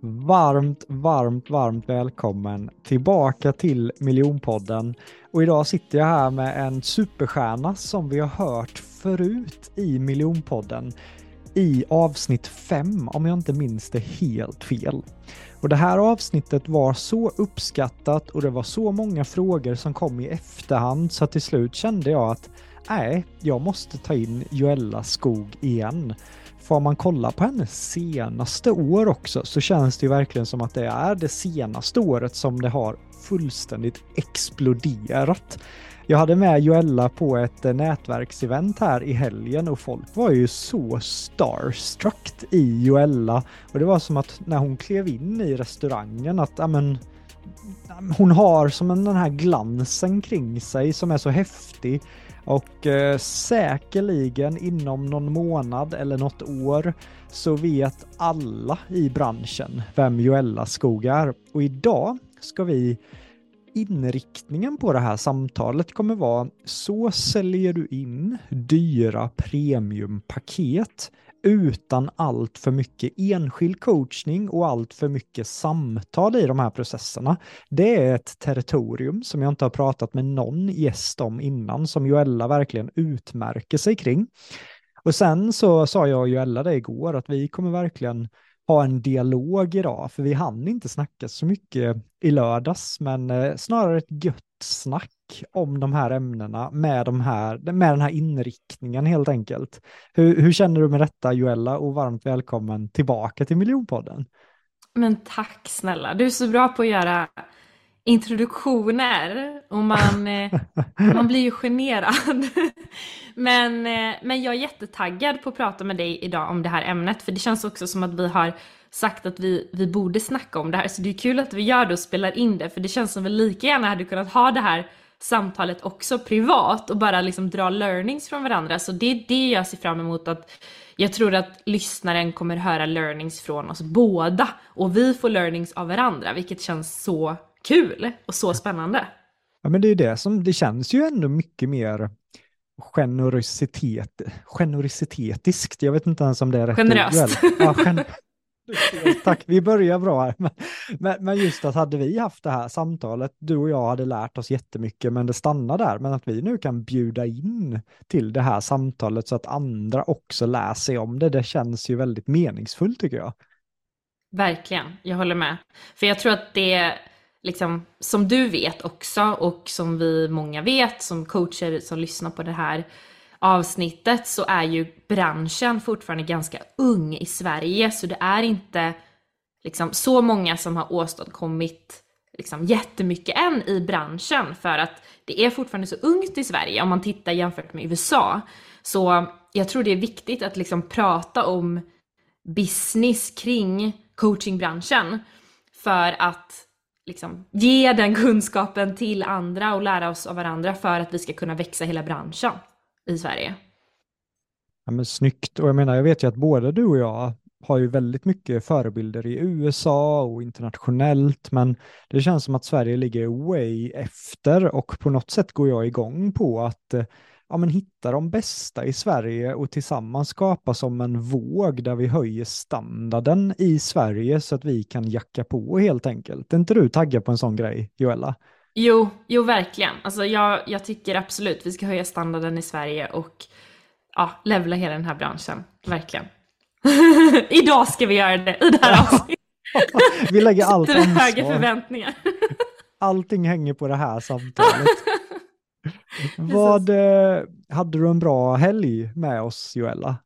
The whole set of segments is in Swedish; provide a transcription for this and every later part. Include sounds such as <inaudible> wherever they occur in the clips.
Varmt, varmt, varmt välkommen tillbaka till Miljonpodden. Och idag sitter jag här med en superstjärna som vi har hört förut i Miljonpodden i avsnitt 5 om jag inte minns det helt fel. Och det här avsnittet var så uppskattat och det var så många frågor som kom i efterhand så till slut kände jag att nej, jag måste ta in Joella Skog igen. Får man kolla på hennes senaste år också så känns det ju verkligen som att det är det senaste året som det har fullständigt exploderat. Jag hade med Joella på ett eh, nätverksevent här i helgen och folk var ju så starstruck i Joella. Och det var som att när hon klev in i restaurangen att, amen, hon har som en, den här glansen kring sig som är så häftig och eh, säkerligen inom någon månad eller något år så vet alla i branschen vem Joella Skog är. Och idag ska vi inriktningen på det här samtalet kommer vara så säljer du in dyra premiumpaket utan allt för mycket enskild coachning och allt för mycket samtal i de här processerna. Det är ett territorium som jag inte har pratat med någon gäst om innan, som Joella verkligen utmärker sig kring. Och sen så sa jag och Joella det igår, att vi kommer verkligen ha en dialog idag, för vi hann inte snacka så mycket i lördags, men eh, snarare ett gött snack om de här ämnena med, de här, med den här inriktningen helt enkelt. Hur, hur känner du med detta Joella och varmt välkommen tillbaka till Miljonpodden. Men tack snälla, du är så bra på att göra introduktioner och man, eh, <laughs> man blir ju generad. <laughs> men, eh, men jag är jättetaggad på att prata med dig idag om det här ämnet för det känns också som att vi har sagt att vi, vi borde snacka om det här så det är kul att vi gör det och spelar in det för det känns som vi lika gärna hade kunnat ha det här samtalet också privat och bara liksom dra learnings från varandra. Så det är det jag ser fram emot att jag tror att lyssnaren kommer höra learnings från oss båda och vi får learnings av varandra, vilket känns så kul och så spännande. Ja, men det är det som, det känns ju ändå mycket mer generositet, generositetiskt. Jag vet inte ens om det är rätt Generöst. Ja, gen <laughs> Tack, vi börjar bra här. Men, men, just att hade vi haft det här samtalet, du och jag hade lärt oss jättemycket, men det stannar där. Men att vi nu kan bjuda in till det här samtalet så att andra också lär sig om det, det känns ju väldigt meningsfullt tycker jag. Verkligen, jag håller med. För jag tror att det, liksom, som du vet också och som vi många vet som coacher som lyssnar på det här avsnittet så är ju branschen fortfarande ganska ung i Sverige så det är inte liksom så många som har åstadkommit liksom jättemycket än i branschen för att det är fortfarande så ungt i Sverige om man tittar jämfört med USA. Så jag tror det är viktigt att liksom prata om business kring coachingbranschen för att liksom ge den <laughs> kunskapen till andra och lära oss av varandra för att vi ska kunna växa hela branschen i Sverige. Ja, men snyggt, och jag menar, jag vet ju att både du och jag har ju väldigt mycket förebilder i USA och internationellt, men det känns som att Sverige ligger way efter och på något sätt går jag igång på att eh, ja, men hitta de bästa i Sverige och tillsammans skapa som en våg där vi höjer standarden i Sverige så att vi kan jacka på helt enkelt. Är inte du taggad på en sån grej, Joella? Jo, jo verkligen. Alltså jag, jag tycker absolut vi ska höja standarden i Sverige och ja, levla hela den här branschen. Verkligen. <laughs> Idag ska vi göra det i det här avsnittet. <laughs> vi lägger allt ansvar. höga förväntningar. <laughs> Allting hänger på det här samtalet. Vad, eh, hade du en bra helg med oss, Joella?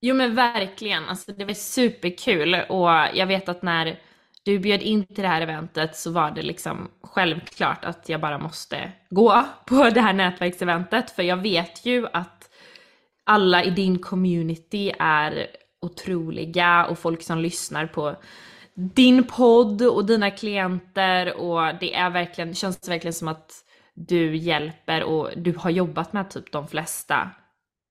Jo men verkligen, alltså det var superkul och jag vet att när du bjöd in till det här eventet så var det liksom självklart att jag bara måste gå på <laughs> det här nätverkseventet för jag vet ju att alla i din community är otroliga och folk som lyssnar på din podd och dina klienter och det är verkligen, känns verkligen som att du hjälper och du har jobbat med typ de flesta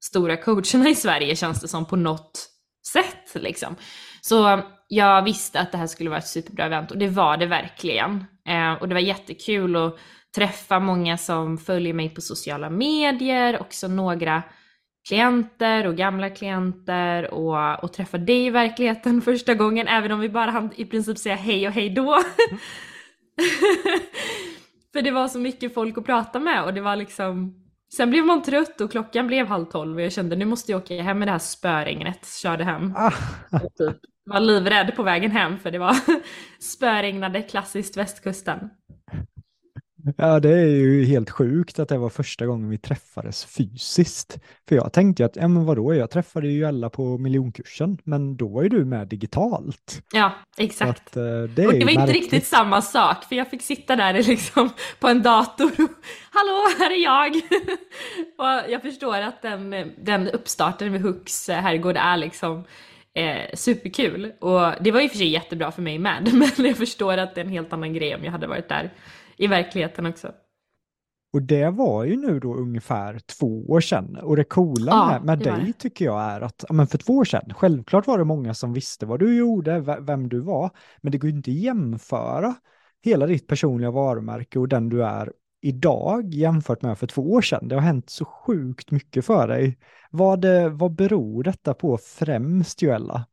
stora coacherna i Sverige känns det som på något sätt liksom. Så jag visste att det här skulle vara ett superbra event och det var det verkligen. Eh, och det var jättekul att träffa många som följer mig på sociala medier, också några klienter och gamla klienter och, och träffa dig i verkligheten <laughs> första gången, även om vi bara hann i princip säga hej och hej då. <laughs> För det var så mycket folk att prata med och det var liksom Sen blev man trött och klockan blev halv tolv och jag kände nu måste jag åka hem med det här spöregnet. Körde hem. Ah. Typ, var livrädd på vägen hem för det var <laughs> spöregnade klassiskt västkusten. Ja, det är ju helt sjukt att det var första gången vi träffades fysiskt. För jag tänkte ju att, ja men vadå, jag träffade ju alla på miljonkursen, men då var ju du med digitalt. Ja, exakt. Att, eh, det och det var inte riktigt samma sak, för jag fick sitta där <laughs> liksom på en dator och hallå, här är jag! <laughs> och jag förstår att den, den uppstarten med Hooks herrgård är liksom eh, superkul. Och det var ju för sig jättebra för mig med, <laughs> men jag förstår att det är en helt annan grej om jag hade varit där i verkligheten också. Och det var ju nu då ungefär två år sedan. Och det coola ja, med, med dig tycker jag är att, men för två år sedan, självklart var det många som visste vad du gjorde, vem du var, men det går inte att jämföra hela ditt personliga varumärke och den du är idag jämfört med för två år sedan. Det har hänt så sjukt mycket för dig. Vad, vad beror detta på främst, Joella?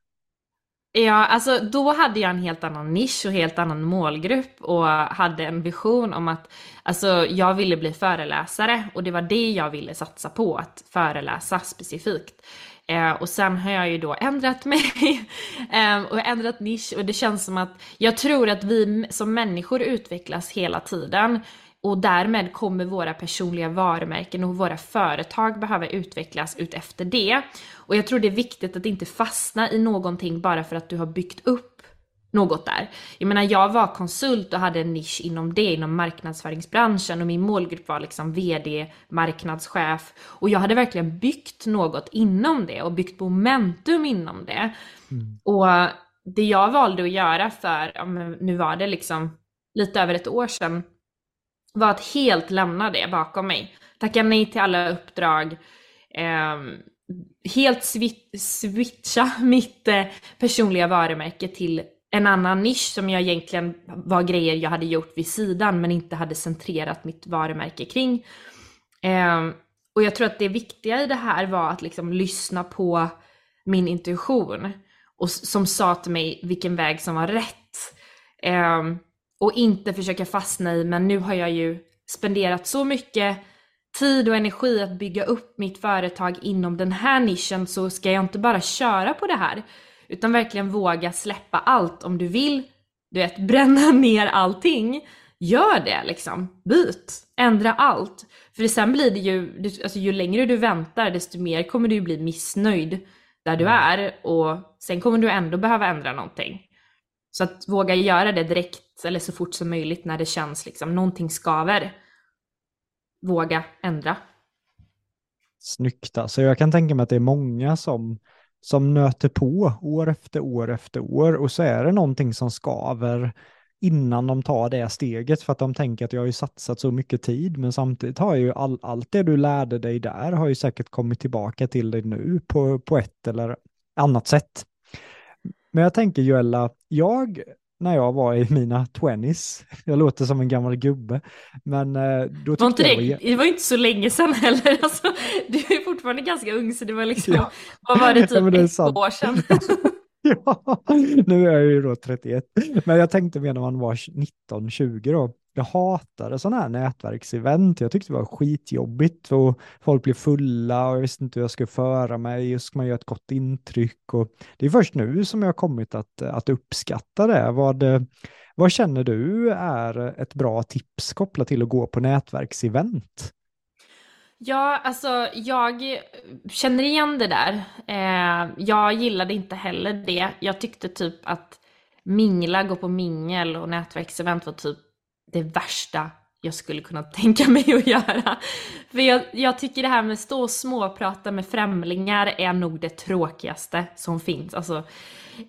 Ja, alltså då hade jag en helt annan nisch och helt annan målgrupp och hade en vision om att alltså, jag ville bli föreläsare och det var det jag ville satsa på, att föreläsa specifikt. Eh, och sen har jag ju då ändrat mig <laughs> eh, och ändrat nisch och det känns som att jag tror att vi som människor utvecklas hela tiden och därmed kommer våra personliga varumärken och våra företag behöva utvecklas ut efter det. Och jag tror det är viktigt att inte fastna i någonting bara för att du har byggt upp något där. Jag menar, jag var konsult och hade en nisch inom det, inom marknadsföringsbranschen och min målgrupp var liksom VD, marknadschef och jag hade verkligen byggt något inom det och byggt momentum inom det. Mm. Och det jag valde att göra för, ja, nu var det liksom lite över ett år sedan, var att helt lämna det bakom mig. Tacka nej till alla uppdrag. Eh, helt switcha <laughs> mitt eh, personliga varumärke till en annan nisch som jag egentligen var grejer jag hade gjort vid sidan men inte hade centrerat mitt varumärke kring. Eh, och jag tror att det viktiga i det här var att liksom lyssna på min intuition och som sa till mig vilken väg som var rätt. Eh, och inte försöka fastna i, men nu har jag ju spenderat så mycket tid och energi att bygga upp mitt företag inom den här nischen så ska jag inte bara köra på det här utan verkligen våga släppa allt om du vill, du vet, <laughs> bränna ner allting. Gör det liksom. Byt. Ändra allt. För sen blir det ju, alltså ju längre du väntar desto mer kommer du ju bli missnöjd där du mm. är och sen kommer du ändå behöva ändra någonting. Så att våga göra det direkt eller så fort som möjligt när det känns liksom någonting skaver. Våga ändra. Snyggt alltså. Jag kan tänka mig att det är många som, som nöter på år efter år efter år och så är det någonting som skaver innan de tar det steget för att de tänker att jag har ju satsat så mycket tid men samtidigt har ju all, allt det du lärde dig där har ju säkert kommit tillbaka till dig nu på, på ett eller annat sätt. Men jag tänker Joella, jag när jag var i mina 20s. Jag låter som en gammal gubbe. Men eh, då var inte det, var... det var inte så länge sedan heller. <laughs> Alltså, du är fortfarande ganska ung så det var liksom, ja. vad var det, typ ja, det ett sant. år sedan? <laughs> ja, nu är jag ju då 31. Men jag tänkte mer när man var 19-20 då jag hatade sådana här nätverksevent. Jag tyckte det var skitjobbigt och folk blev fulla och jag visste inte hur jag skulle föra mig. hur ska man göra ett gott intryck? Och det är först nu som jag har kommit att, att uppskatta det. Vad, vad känner du är ett bra tips kopplat till att gå på nätverksevent? Ja, alltså jag känner igen det där. Eh, jag gillade inte heller det. Jag tyckte typ att mingla, gå på mingel och nätverksevent var typ det värsta jag skulle kunna <laughs> tänka mig att göra. För jag, jag tycker det här med att stå och småprata med främlingar är nog det tråkigaste som finns. Alltså,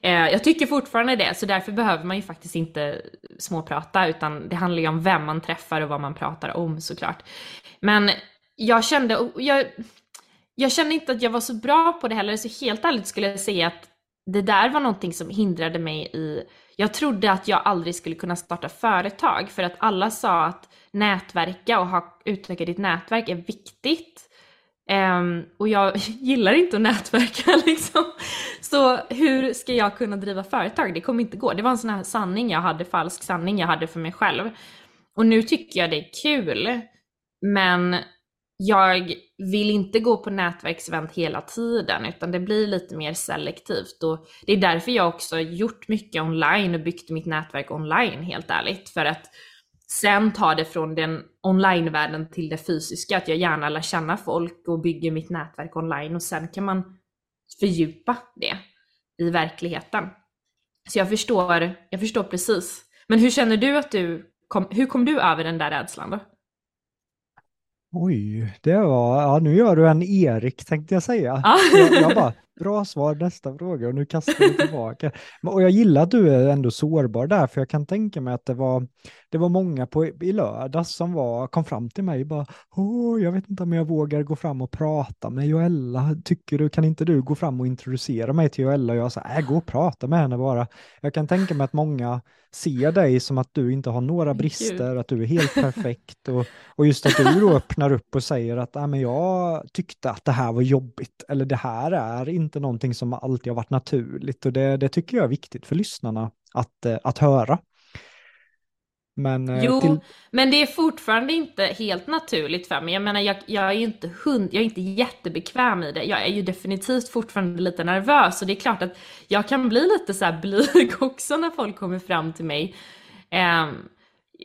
eh, jag tycker fortfarande det, så därför behöver man ju faktiskt inte småprata, utan det handlar ju om vem man träffar och vad man pratar om såklart. Men jag kände, jag, jag kände inte att jag var så bra på det heller, så helt ärligt skulle jag säga att det där var någonting som hindrade mig i jag trodde att jag aldrig skulle kunna starta företag för att alla sa att nätverka och ha, utveckla ditt nätverk är viktigt. Um, och jag <laughs> gillar inte att nätverka <laughs> liksom. Så hur ska jag kunna driva företag? Det kommer inte gå. Det var en sån här sanning jag hade, falsk sanning jag hade för mig själv. Och nu tycker jag det är kul. Men jag vill inte gå på nätverksevent hela tiden utan det blir lite mer selektivt och det är därför jag också gjort mycket online och byggt mitt nätverk online helt ärligt för att sen ta det från den onlinevärlden till det fysiska, att jag gärna lär känna folk och bygger mitt nätverk online och sen kan man fördjupa det i verkligheten. Så jag förstår, jag förstår precis. Men hur känner du att du kom, hur kom du över den där rädslan då? Oj, det var, ja nu gör du en Erik tänkte jag säga. Ah. Jag, jag bara, bra svar nästa fråga och nu kastar du tillbaka. <laughs> Och jag gillar att du är ändå sårbar där, för jag kan tänka mig att det var, det var många på, i lördags som var, kom fram till mig och bara, Åh, jag vet inte om jag vågar gå fram och prata med Joella. Tycker du, kan inte du gå fram och introducera mig till Joella? Och jag sa, äh, gå och prata med henne bara. Jag kan tänka mig att många ser dig som att du inte har några brister, att du är helt perfekt och, och just att du då öppnar upp och säger att äh, men jag tyckte att det här var jobbigt eller det här är inte någonting som alltid har varit naturligt och det, det tycker jag är viktigt för lyssnarna att, eh, att höra. Men, eh, jo, till... men det är fortfarande inte helt naturligt för mig. Jag menar, jag, jag, är inte hund, jag är inte jättebekväm i det. Jag är ju definitivt fortfarande lite nervös och det är klart att jag kan bli lite så här blyg <laughs> också när folk kommer fram till mig. Um,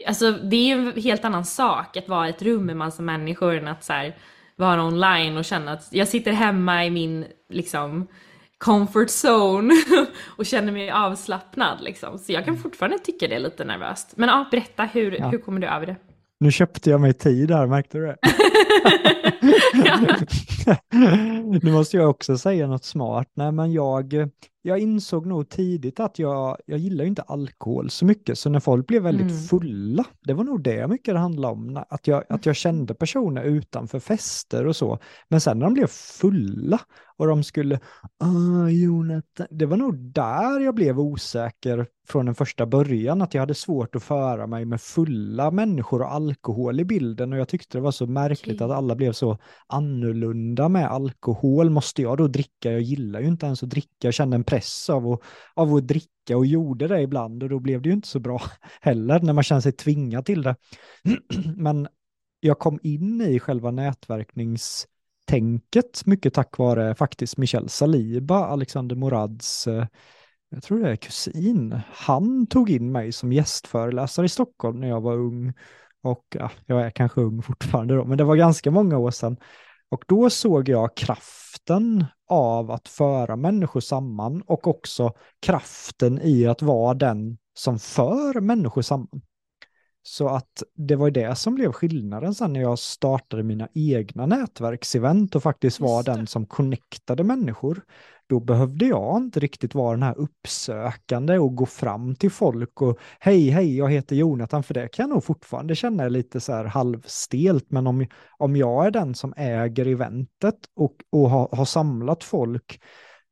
alltså det är ju en helt annan sak att vara i ett rum med massa människor än att så här, vara online och känna att jag sitter hemma i min liksom comfort zone <laughs> och känner mig avslappnad liksom. Så jag kan mm. fortfarande tycka det är lite nervöst. Men ja, berätta, hur, ja. hur kommer du över det? Nu köpte jag mig tid här, märkte du det? <laughs> <laughs> nu måste jag också säga något smart. Nej, men jag, jag insåg nog tidigt att jag, jag gillar inte alkohol så mycket, så när folk blev väldigt mm. fulla, det var nog det mycket det handlade om, att jag, att jag kände personer utanför fester och så, men sen när de blev fulla och de skulle, ah, Jonathan, det var nog där jag blev osäker från den första början, att jag hade svårt att föra mig med fulla människor och alkohol i bilden och jag tyckte det var så märkligt okay. att alla blev så annorlunda med alkohol. Måste jag då dricka? Jag gillar ju inte ens att dricka, jag kände en press av att, av att dricka och gjorde det ibland och då blev det ju inte så bra <laughs> heller när man känner sig tvingad till det. <clears throat> Men jag kom in i själva nätverkningstänket mycket tack vare faktiskt Michel Saliba, Alexander Morads eh, jag tror det är kusin, han tog in mig som gästföreläsare i Stockholm när jag var ung. Och ja, jag är kanske ung fortfarande då, men det var ganska många år sedan. Och då såg jag kraften av att föra människor samman och också kraften i att vara den som för människor samman. Så att det var det som blev skillnaden sen när jag startade mina egna nätverksevent och faktiskt var den som connectade människor. Då behövde jag inte riktigt vara den här uppsökande och gå fram till folk och hej, hej, jag heter Jonathan, för det kan jag nog fortfarande känna lite så här halvstelt, men om, om jag är den som äger eventet och, och har, har samlat folk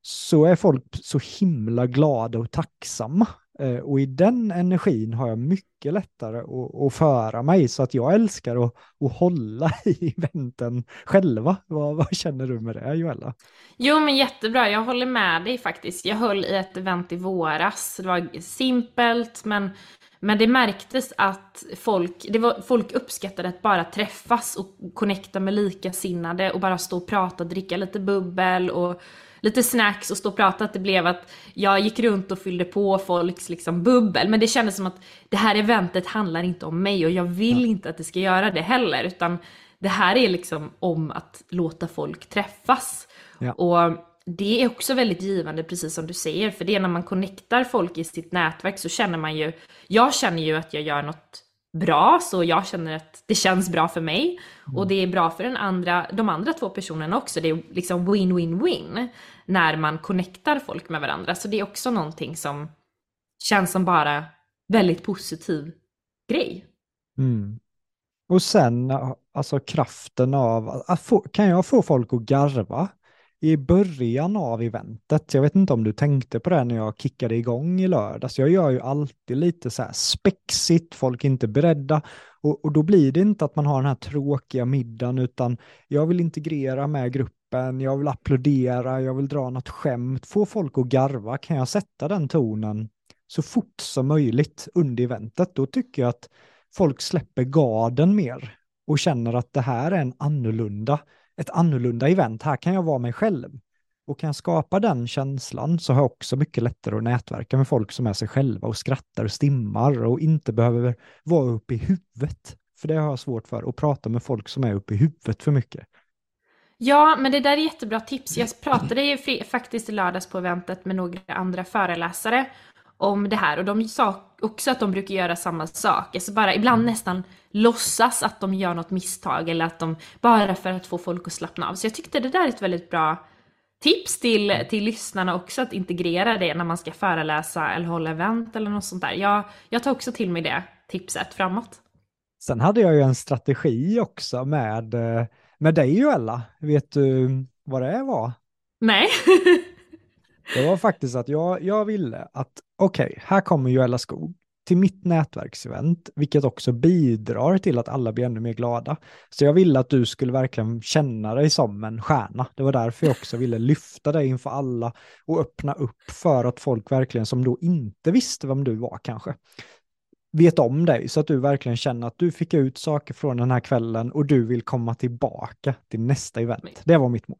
så är folk så himla glada och tacksamma. Eh, och i den energin har jag mycket lättare att, att föra mig så att jag älskar att, att hålla <laughs> i eventen själva. Vad, vad, känner du med det Joella? Jo men jättebra, jag håller med dig faktiskt. Jag höll i ett event i våras. Det var simpelt men, men det märktes att folk, det var, folk uppskattade att bara träffas och connecta med likasinnade och bara stå och prata, dricka lite bubbel och lite snacks och stå och prata, att det blev att jag gick runt och fyllde på folks liksom bubbel. Men det kändes som att det här eventet handlar inte om mig och jag vill inte att det ska göra det heller. Utan det här är liksom om att låta folk träffas. Ja. Och det är också väldigt givande, precis som du säger, för det är när man connectar folk i sitt nätverk så känner man ju, jag känner ju att jag gör något bra, så jag känner att det känns bra för mig. Mm. Och det är bra för den andra, de andra två personerna också. Det är liksom win-win-win när man connectar folk med varandra. Så det är också någonting som känns som bara väldigt positiv grej. Mm. Och sen alltså kraften av, att få, kan jag få folk att garva? I början av eventet, jag vet inte om du tänkte på det när jag kickade igång i lördags, jag gör ju alltid lite så här spexigt, folk är inte beredda. Och, och då blir det inte att man har den här tråkiga middagen utan jag vill integrera med gruppen, jag vill applådera, jag vill dra något skämt, få folk att garva, kan jag sätta den tonen så fort som möjligt under eventet, då tycker jag att folk släpper garden mer och känner att det här är en annorlunda ett annorlunda event. Här kan jag vara mig själv. Och kan jag skapa den känslan så har jag också mycket lättare att nätverka med folk som är sig själva och skrattar och stimmar och inte behöver vara uppe i huvudet. För det har jag svårt för, att prata med folk som är uppe i huvudet för mycket. Ja, men det där är jättebra tips. Jag pratade ju faktiskt i lördags på eventet med några andra föreläsare om det här och de sa också att de brukar göra samma sak. Alltså bara ibland mm. nästan låtsas att de gör något misstag eller att de bara för att få folk att slappna av. Så jag tyckte det där är ett väldigt bra tips till, till lyssnarna också att integrera det när man ska föreläsa eller hålla event eller något sånt där. Jag, jag tar också till mig det tipset framåt. Sen hade jag ju en strategi också med, med dig Joella. Vet du vad det var? Nej. <laughs> det var faktiskt att jag, jag ville att, okej, okay, här kommer Joella Skog till mitt nätverksevent, vilket också bidrar till att alla blir ännu mer glada. Så jag ville att du skulle verkligen känna dig som en stjärna. Det var därför jag också ville lyfta dig inför alla och öppna upp för att folk verkligen som då inte visste vem du var kanske vet om dig så att du verkligen känner att du fick ut saker från den här kvällen och du vill komma tillbaka till nästa event. Det var mitt mål.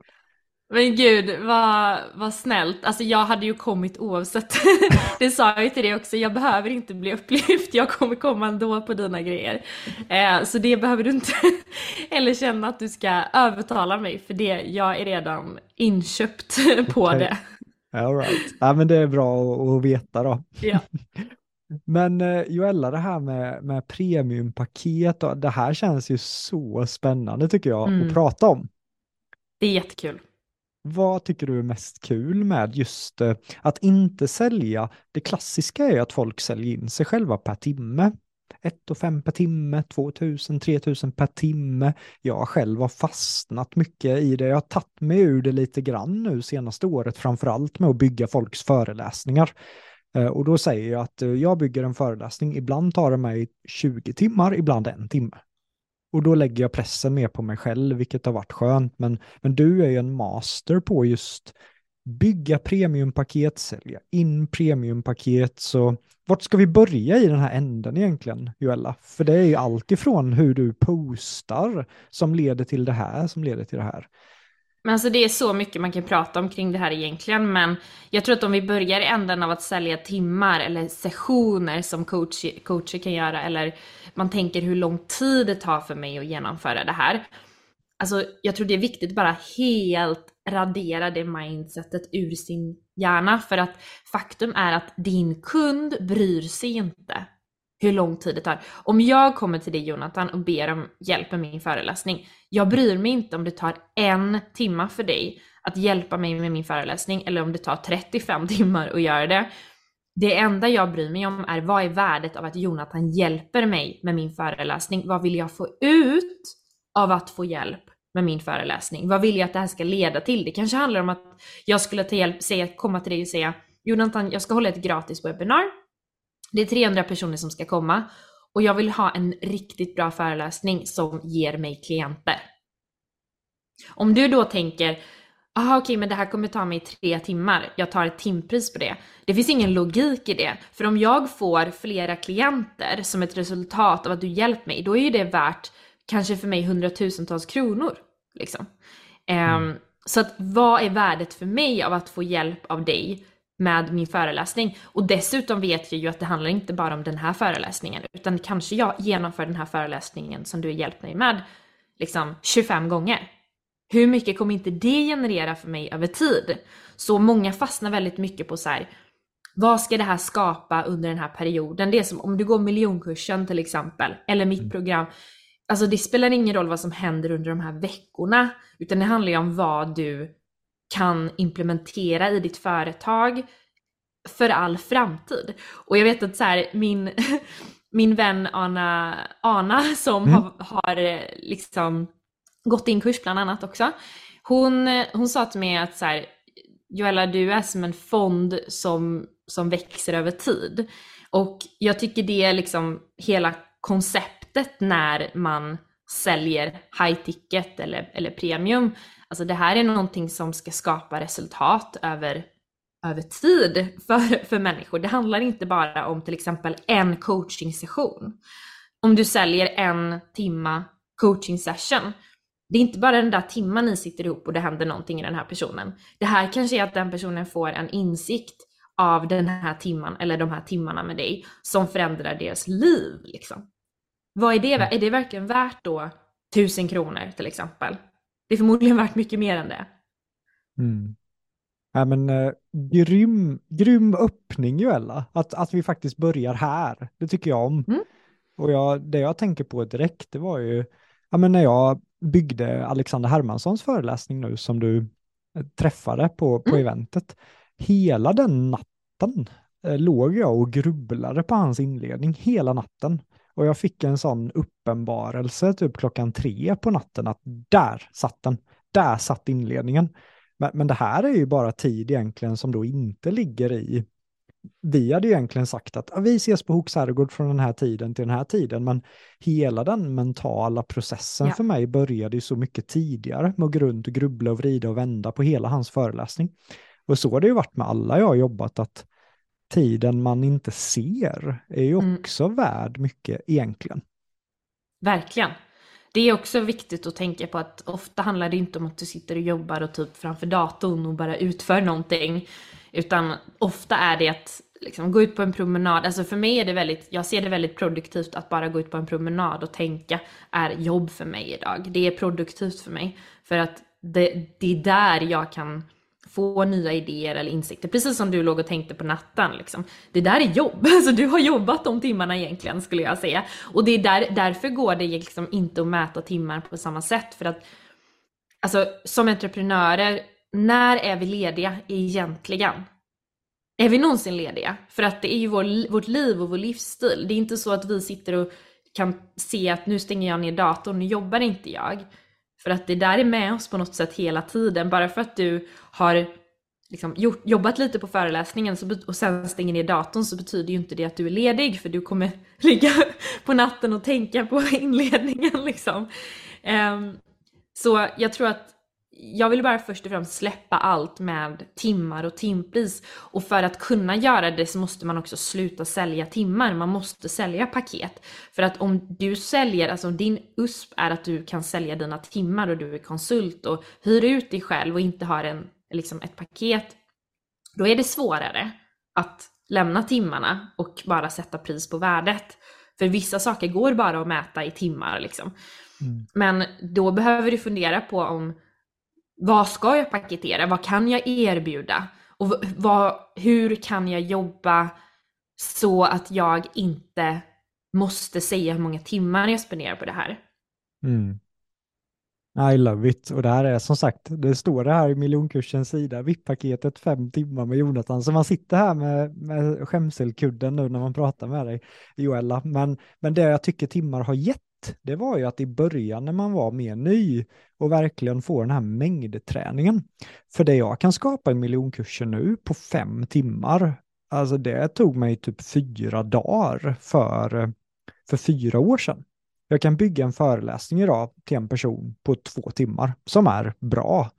Men gud, vad, vad snällt. Alltså jag hade ju kommit oavsett. <laughs> det sa jag ju till dig också, jag behöver inte bli upplyft, jag kommer komma ändå på dina grejer. Eh, så det behöver du inte <laughs> eller känna att du ska övertala mig för det, jag är redan inköpt <laughs> på okay. det. All right. Ja men det är bra att, veta då. Ja. Men eh, Joella, det här med, med premiumpaket, det här känns ju så spännande tycker jag mm. att prata om. Det är jättekul. Vad tycker du är mest kul med just eh, att inte sälja? Det klassiska är att folk säljer in sig själva per timme. 1 5 per timme, 2000, 3000 per timme. Jag själv har fastnat mycket i det. Jag har tagit mig ur det lite grann nu senaste året, framförallt med att bygga folks föreläsningar. Eh, och då säger jag att eh, jag bygger en föreläsning. Ibland tar det mig 20 timmar, ibland en timme. Och då lägger jag pressen mer på mig själv, vilket har varit skönt. Men, men du är ju en master på just bygga premiumpaket, sälja in premiumpaket. Så vart ska vi börja i den här änden egentligen, Joella? För det är ju allt ifrån hur du postar som leder till det här, som leder till det här. Men alltså det är så mycket man kan prata om kring det här egentligen, men jag tror att om vi börjar i änden av att sälja timmar eller sessioner som coach, coacher kan göra, eller man tänker hur lång tid det tar för mig att genomföra det här. Alltså jag tror det är viktigt att bara helt radera det mindsetet ur sin hjärna, för att faktum är att din kund bryr sig inte hur lång tid det tar. Om jag kommer till dig Jonathan och ber om hjälp med min föreläsning, jag bryr mig inte om det tar en timma för dig att hjälpa mig med min föreläsning eller om det tar 35 timmar att göra det. Det enda jag bryr mig om är vad är värdet av att Jonathan hjälper mig med min föreläsning? Vad vill jag få ut av att få hjälp med min föreläsning? Vad vill jag att det här ska leda till? Det kanske handlar om att jag skulle ta hjälp, säga, komma till dig och säga Jonathan, jag ska hålla ett gratis webbinar. Det är 300 personer som ska komma och jag vill ha en riktigt bra föreläsning som ger mig klienter. Om du då tänker, aha okej okay, men det här kommer ta mig tre timmar, jag tar ett timpris på det. Det finns ingen logik i det, för om jag får flera klienter som ett resultat av att du hjälpt mig, då är ju det värt kanske för mig hundratusentals kronor. Liksom. Mm. Um, så att vad är värdet för mig av att få hjälp av dig med min föreläsning? Och dessutom vet jag ju att det handlar inte bara om den här föreläsningen, utan kanske jag genomför den här föreläsningen som du har hjälpt mig med liksom 25 gånger. Hur mycket kommer inte det generera för mig över tid? Så många fastnar väldigt mycket på så här, vad ska det här skapa under den här perioden? Det är som om du går miljonkursen till exempel, eller mitt mm. program. Alltså det spelar ingen roll vad som händer under de här veckorna, utan det handlar ju om vad du kan implementera i ditt företag för all framtid. Och jag vet att så här, min, <laughs> min vän Anna, Ana som mm. har, har liksom gått in kurs bland annat också. Hon, hon sa till mig att så här, Joella, du är som en fond som, som växer över tid. Och jag tycker det är liksom hela konceptet när man säljer high ticket eller, eller premium. Alltså det här är någonting som ska skapa resultat över, över tid för, för människor. Det handlar inte bara om till exempel en coaching session. Om du säljer en timma coaching session det är inte bara den där timman ni sitter ihop och det händer någonting i den här personen. Det här kanske är att den personen får en insikt av den här timman eller de här timmarna med dig som förändrar deras liv. Liksom. Vad är det? Mm. Är det verkligen värt då tusen kronor till exempel? Det är förmodligen värt mycket mer än det. Mm. Ja, men, eh, grym, grym öppning Joella, att, att vi faktiskt börjar här. Det tycker jag om. Mm. Och jag, det jag tänker på direkt, det var ju ja, men när jag byggde Alexander Hermanssons föreläsning nu som du eh, träffade på, på mm. eventet. Hela den natten eh, låg jag och grubblade på hans inledning hela natten. Och jag fick en sån uppenbarelse typ klockan tre på natten att där satt den. Där satt inledningen. Men, men det här är ju bara tid egentligen som då inte ligger i vi hade egentligen sagt att vi ses på Hooks herrgård från den här tiden till den här tiden, men hela den mentala processen ja. för mig började ju så mycket tidigare med att gå runt och grubbla och vrida och vända på hela hans föreläsning. Och så har det ju varit med alla jag har jobbat, att tiden man inte ser är ju mm. också mm. värd mycket egentligen. Verkligen. Det är också viktigt att tänka på att ofta handlar det inte om att du sitter och jobbar och typ framför datorn och bara utför någonting, utan ofta är det att liksom, gå ut på en promenad. Alltså för mig är det väldigt, jag ser det väldigt produktivt att bara gå ut på en promenad och tänka är jobb för mig idag. Det är produktivt för mig. För att det, det är där jag kan få nya idéer eller insikter. Precis som du låg och tänkte på natten. Liksom. Det där är jobb. <laughs> så du har jobbat de timmarna egentligen skulle jag säga. Och det är där, därför går det liksom inte att mäta timmar på samma sätt. För att alltså, som entreprenörer när är vi lediga egentligen? Är vi någonsin lediga? För att det är ju vår, vårt liv och vår livsstil. Det är inte så att vi sitter och kan se att nu stänger jag ner datorn, nu jobbar inte jag. För att det där är med oss på något sätt hela tiden. Bara för att du har liksom gjort, jobbat lite på föreläsningen så, och sen stänger ner datorn så betyder ju inte det att du är ledig för du kommer <laughs> ligga på natten och tänka på <laughs> inledningen liksom. Um, så jag tror att jag vill bara först och främst släppa allt med timmar och timpris. Och för att kunna göra det så måste man också sluta sälja timmar. Man måste sälja paket. För att om du säljer, alltså om din USP är att du kan sälja dina timmar och du är konsult och hyr ut dig själv och inte har en, liksom ett paket. Då är det svårare att lämna timmarna och bara sätta pris på värdet. För vissa saker går bara att mäta i timmar liksom. Mm. Men då behöver du fundera på om vad ska jag paketera? Vad kan jag erbjuda? Och vad, hur kan jag jobba så att jag inte måste säga hur många timmar jag spenderar på det här? Mm. I love it. Och det här är som sagt, det står det här i miljonkursens sida, VIP-paketet fem timmar med Jonathan. Så man sitter här med, med skämselkudden nu när man pratar med dig, Joella. Men, men det jag tycker timmar har gett det var ju att i början när man var mer ny och verkligen få den här mängdträningen. För det jag kan skapa i miljonkurser nu på fem timmar, alltså det tog mig typ fyra dagar för, för fyra år sedan. Jag kan bygga en föreläsning idag till en person på två timmar som är bra.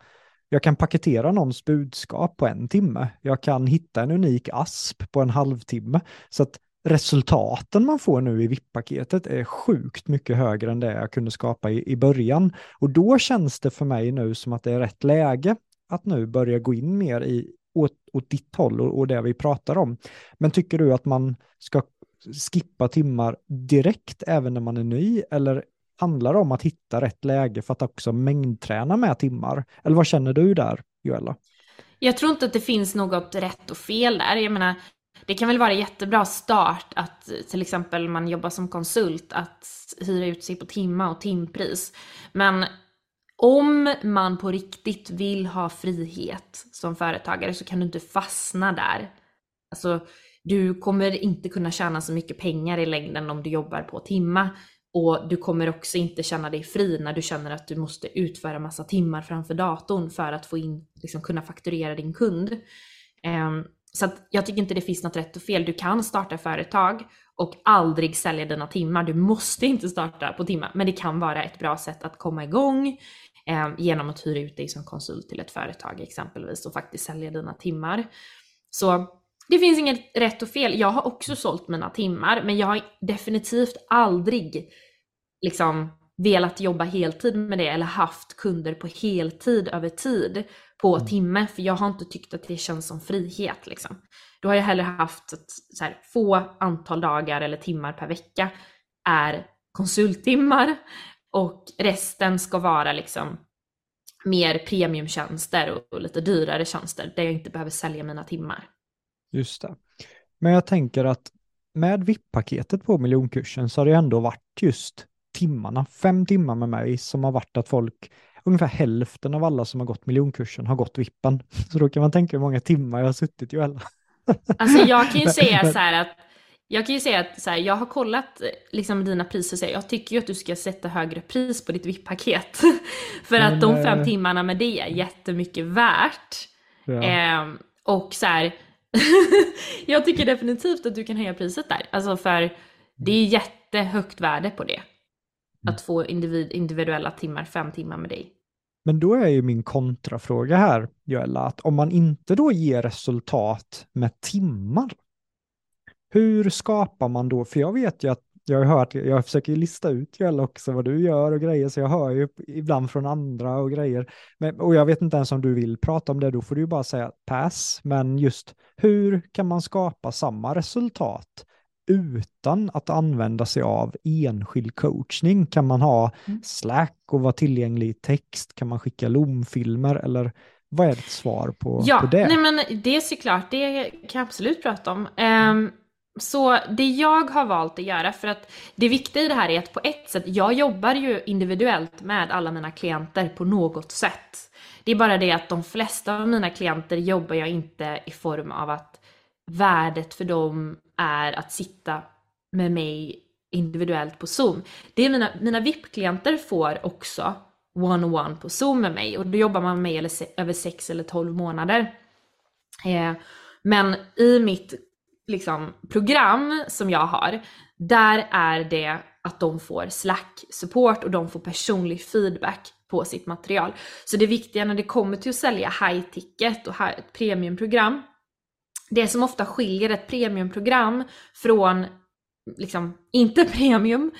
Jag kan paketera någons budskap på en timme. Jag kan hitta en unik asp på en halvtimme. Så att resultaten man får nu i VIP-paketet är sjukt mycket högre än det jag kunde skapa i, i början. Och då känns det för mig nu som att det är rätt läge att nu börja gå in mer i, åt, åt ditt håll och, och det vi pratar om. Men tycker du att man ska skippa timmar direkt även när man är ny eller handlar det om att hitta rätt läge för att också mängdträna med timmar? Eller vad känner du där, Joella? Jag tror inte att det finns något rätt och fel där. Jag menar, det kan väl vara jättebra start att till exempel man jobbar som konsult, att hyra ut sig på timma och timpris. Men om man på riktigt vill ha frihet som företagare så kan du inte fastna där. Alltså, du kommer inte kunna tjäna så mycket pengar i längden om du jobbar på timma. Och du kommer också inte känna dig fri när du känner att du måste utföra massa timmar framför datorn för att få in, liksom kunna fakturera din kund. Ehm, så att jag tycker inte det finns något rätt och fel. Du kan starta företag och aldrig sälja dina timmar. Du måste inte starta på timmar, men det kan vara ett bra sätt att komma igång eh, genom att hyra ut dig som konsult till ett företag exempelvis och faktiskt sälja dina timmar. Så det finns inget rätt och fel. Jag har också sålt mina timmar, men jag har definitivt aldrig liksom velat jobba heltid med det eller haft kunder på heltid över tid på mm. timme, för jag har inte tyckt att det känns som frihet. Liksom. Då har jag hellre haft ett så här, få antal dagar eller timmar per vecka är konsulttimmar och resten ska vara liksom mer premiumtjänster och, och lite dyrare tjänster där jag inte behöver sälja mina timmar. Just det. Men jag tänker att med VIP-paketet på miljonkursen så har det ändå varit just timmarna, fem timmar med mig som har varit att folk ungefär hälften av alla som har gått miljonkursen har gått vippen. <laughs> Så då kan man tänka hur många timmar jag har suttit Joella. Alltså jag kan ju <laughs> säga så här att jag kan ju säga att så här, jag har kollat liksom dina priser och säger jag tycker ju att du ska sätta högre pris på ditt VIP-paket. <laughs> För Men, att de fem timmarna med det är jättemycket värt. Ja. Eh, och så här, jag tycker definitivt att du kan höja priset där. Alltså för det är jättehögt värde på det. Att få individ, individuella timmar, fem timmar med dig. Men då är ju min kontrafråga här, Joella, att om man inte då ger resultat med timmar, hur skapar man då? För jag vet ju att jag har hört, jag försöker lista ut Joella också vad du gör och grejer, så jag hör ju ibland från andra och grejer. Men, och jag vet inte ens om du vill prata om det, då får du ju bara säga pass. Men just hur kan man skapa samma resultat utan att använda sig av enskild coachning? Kan man ha mm. Slack och vara tillgänglig i text? Kan man skicka lomfilmer eller vad är ditt svar på, ja, på det? Nej men det är såklart, det kan jag absolut prata om. Um, så det jag har valt att göra, för att det viktiga i det här är att på ett sätt, jag jobbar ju individuellt med alla mina klienter på något sätt. Det är bara det att de flesta av mina klienter jobbar jag inte i form av att värdet för dem är att sitta med mig individuellt på Zoom. Det är mina, mina VIP-klienter får också one-on-one på Zoom med mig och då jobbar man med mig över 6 eller 12 månader. Eh, men i mitt liksom, program som jag har, där är det att de får Slack-support och de får personlig feedback på sitt material. Så det viktiga när det kommer till att sälja high ticket och ett premiumprogram, det som ofta skiljer ett premiumprogram från liksom inte <laughs> premium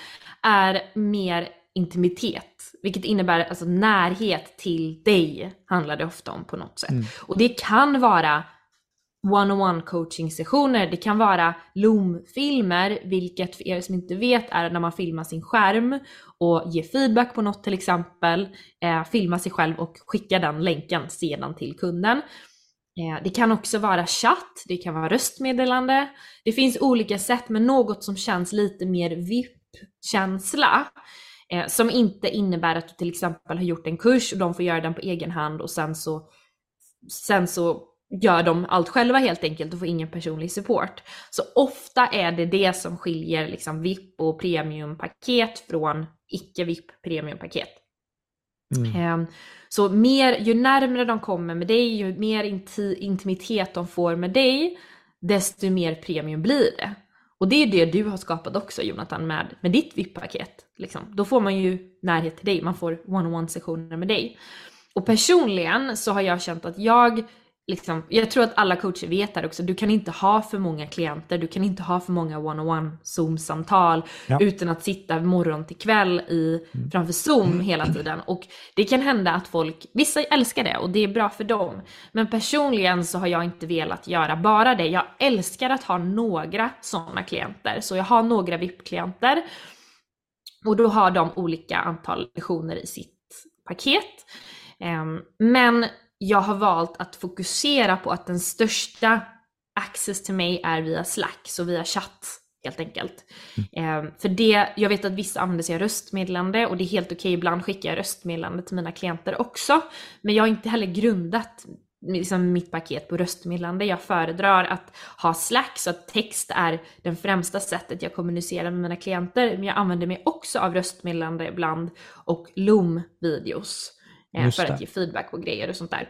är mer intimitet, vilket innebär alltså närhet till dig handlar det ofta om på något sätt. Mm. Och det kan vara one-on-one coaching sessioner, det kan vara loom-filmer, vilket för er som inte vet är när man filmar sin skärm och ger feedback på något till exempel, eh, filma sig själv och skicka den länken sedan till kunden. Eh, det kan också vara chatt, det kan vara röstmeddelande. Det finns olika sätt men något som känns lite mer VIP-känsla. Eh, som inte innebär att du till exempel har gjort en kurs och de får göra den på egen hand och sen så, sen så gör de allt själva helt enkelt och får ingen personlig support. Så ofta är det det som skiljer liksom VIP och premiumpaket från icke-VIP premiumpaket. Mm. Ehm, så mer, ju närmare de kommer med dig, ju mer inti, intimitet de får med dig, desto mer premium blir det. Och det är det du har skapat också Jonathan med, med ditt VIP-paket. Liksom. Då får man ju närhet till dig, man får one-on-one sessioner med dig. Och personligen så har jag känt att jag liksom, jag tror att alla coacher vet det också, du kan inte ha för många klienter, du kan inte ha för många one-on-one Zoom-samtal ja. utan att sitta morgon till kväll i, mm. framför Zoom hela tiden. Och det kan hända att folk, vissa älskar det och det är bra för dem. Men personligen så har jag inte velat göra bara det. Jag älskar att ha några sådana klienter. Så jag har några VIP-klienter och då har de olika antal lektioner i sitt paket. Ehm, men jag har valt att fokusera på att den största access till mig är via Slack, så via chatt helt enkelt. Mm. Eh, för det, jag vet att vissa använder sig av röstmeddelande och det är helt okej, okay. ibland skickar jag röstmeddelande till mina klienter också. Men jag har inte heller grundat liksom mitt paket på röstmeddelande. Jag föredrar att ha Slack så att text är det främsta sättet jag kommunicerar med mina klienter. Men jag använder mig också av röstmeddelande ibland och Loom-videos. Eh, för att ge feedback och grejer och sånt där.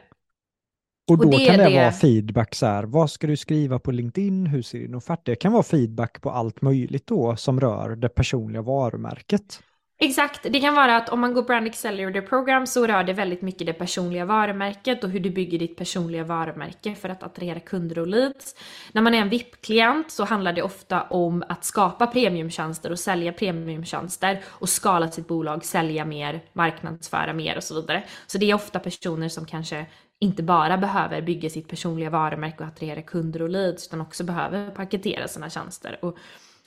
Och då och det, kan det, det, vara feedback så här, vad ska du skriva på LinkedIn, hur ser din offert? Det kan vara feedback på allt möjligt då som rör det personliga varumärket. Exakt, det kan vara att om man går Brand Accelerator Program så rör det väldigt mycket det personliga varumärket och hur du bygger ditt personliga varumärke för att attrahera kunder och leads. När man är en VIP-klient så handlar det ofta om att skapa premiumtjänster och sälja premiumtjänster och skala sitt bolag, sälja mer, marknadsföra mer och så vidare. Så det är ofta personer som kanske inte bara behöver bygga sitt personliga varumärke och attrahera kunder och leads utan också behöver paketera sina tjänster och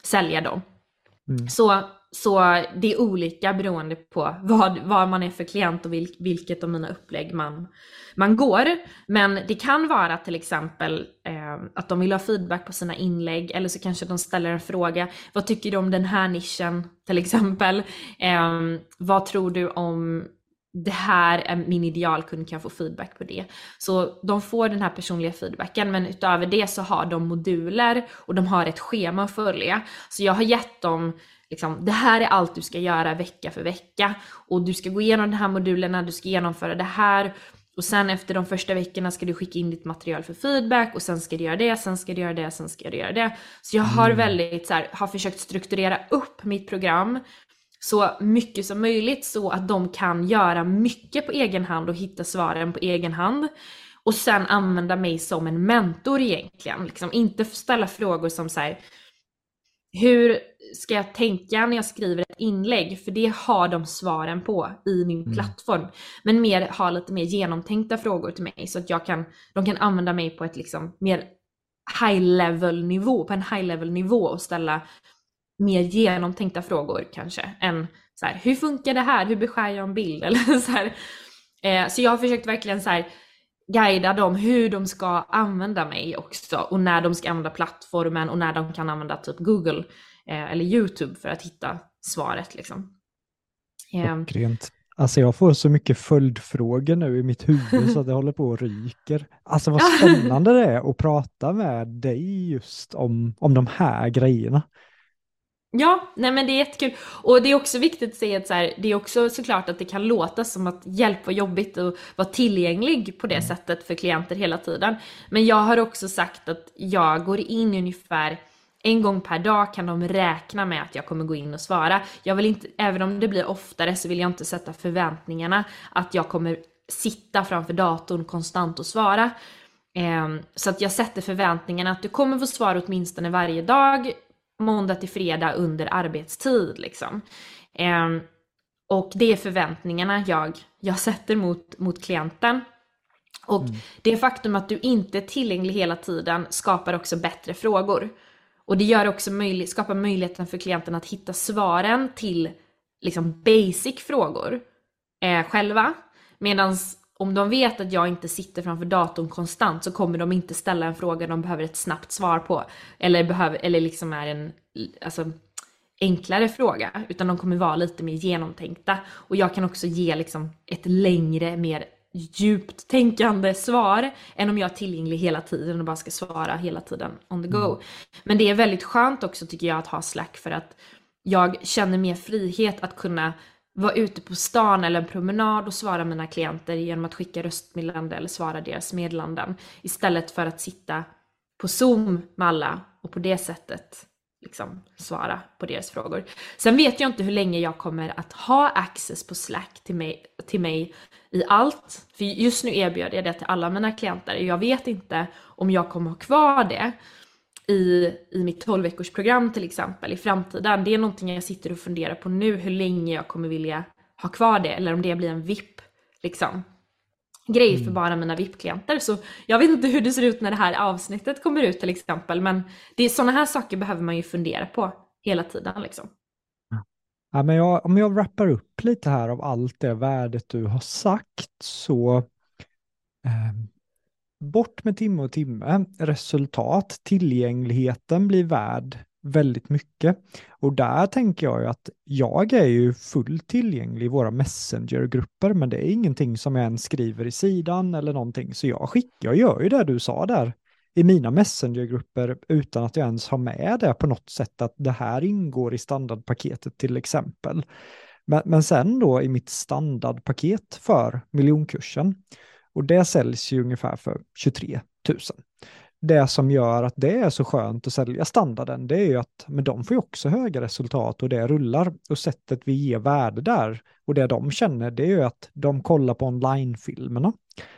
sälja dem. Mm. Så, så det är olika beroende på vad, vad man är för klient och vil, vilket av mina upplägg man, man går. Men det kan vara till exempel eh, att de vill ha feedback på sina inlägg eller så kanske de ställer en fråga. Vad tycker du om den här nischen till exempel? Eh, vad tror du om det här är min idealkund kan få feedback på det. Så de får den här personliga feedbacken men utöver det så har de moduler och de har ett schema att följa. Så jag har gett dem liksom, det här är allt du ska göra vecka för vecka och du ska gå igenom de här modulerna, du ska genomföra det här och sen efter de första veckorna ska du skicka in ditt material för feedback och sen ska du göra det, sen ska du göra det, sen ska du göra det. Så jag har mm. väldigt så här, har försökt strukturera upp mitt program så mycket som möjligt så att de kan göra mycket på egen hand och hitta svaren på egen hand. Och sen använda mig som en mentor egentligen. Liksom inte ställa frågor som så här, hur ska jag tänka när jag skriver ett inlägg? För det har de svaren på i min mm. plattform. Men mer ha lite mer genomtänkta frågor till mig så att jag kan, de kan använda mig på ett liksom mer high level nivå, på en high level nivå och ställa mer genomtänkta frågor kanske än så här, hur funkar det här? Hur beskär jag en bild? <laughs> Eller så, här. Eh, så jag har försökt verkligen så här, guida dem hur de ska använda mig också och när de ska använda plattformen och när de kan använda typ Google eh, eller YouTube för att hitta svaret liksom. Eh, Alltså jag får så mycket följdfrågor nu i mitt huvud så att det <laughs> håller på och ryker. Alltså vad spännande det är att prata med dig just om, om de här grejerna. Ja, nej men det är jättekul. Och det är också viktigt att säga att så här, det är också såklart att det kan låta som att hjälp var jobbigt att vara tillgänglig på det mm. sättet för klienter hela tiden. Men jag har också sagt att jag går in ungefär en gång per dag kan de räkna med att jag kommer gå in och svara. Jag vill inte, även om det blir oftare så vill jag inte sätta förväntningarna att jag kommer sitta framför datorn konstant och svara. Ehm, så att jag sätter förväntningarna att du kommer få svar åtminstone varje dag måndag till fredag under arbetstid liksom. Eh, och det är förväntningarna jag, jag sätter mot, mot klienten. Och mm. det faktum att du inte är tillgänglig hela tiden skapar också bättre frågor. Och det gör också möjlig, skapar möjligheten för klienten att hitta svaren till liksom basic frågor eh, själva. Medan om de vet att jag inte sitter framför datorn konstant så kommer de inte ställa en fråga de behöver ett snabbt svar på. Eller, behöver, eller liksom är en alltså, enklare fråga. Utan de kommer vara lite mer genomtänkta. Och jag kan också ge liksom ett längre, mer djupt tänkande svar än om jag är tillgänglig hela tiden och bara ska svara hela tiden on the go. Mm. Men det är väldigt skönt också tycker jag att ha Slack för att jag känner mer frihet att kunna vara ute på stan eller en promenad och svara mina klienter genom att skicka röstmeddelande eller svara deras meddelanden istället för att sitta på Zoom med alla och på det sättet liksom svara på deras frågor. Sen vet jag inte hur länge jag kommer att ha access på Slack till mig, till mig i allt. För just nu erbjuder jag det till alla mina klienter. Jag vet inte om jag kommer ha kvar det i, i mitt 12 veckors program till exempel i framtiden. Det är någonting jag sitter och funderar på nu hur länge jag kommer vilja ha kvar det eller om det blir en VIP liksom grej för mm. bara mina VIP-klienter. Så jag vet inte hur det ser ut när det här avsnittet kommer ut till exempel, men det är sådana här saker behöver man ju fundera på hela tiden liksom. Ja, men jag, om jag wrappar upp lite här av allt det värdet du har sagt så eh, bort med timme och timme, resultat, tillgängligheten blir värd väldigt mycket. Och där tänker jag ju att jag är ju fullt tillgänglig i våra messengergrupper, men det är ingenting som jag ens skriver i sidan eller någonting, så jag skickar, jag gör ju det du sa där i mina messengergrupper utan att jag ens har med det på något sätt att det här ingår i standardpaketet till exempel. Men, men sen då i mitt standardpaket för miljonkursen och det säljs ju ungefär för 23 000 det som gör att det är så skönt att sälja standarden, det är ju att men de får ju också höga resultat och det rullar. Och sättet vi ger värde där och det de känner, det är ju att de kollar på onlinefilmerna.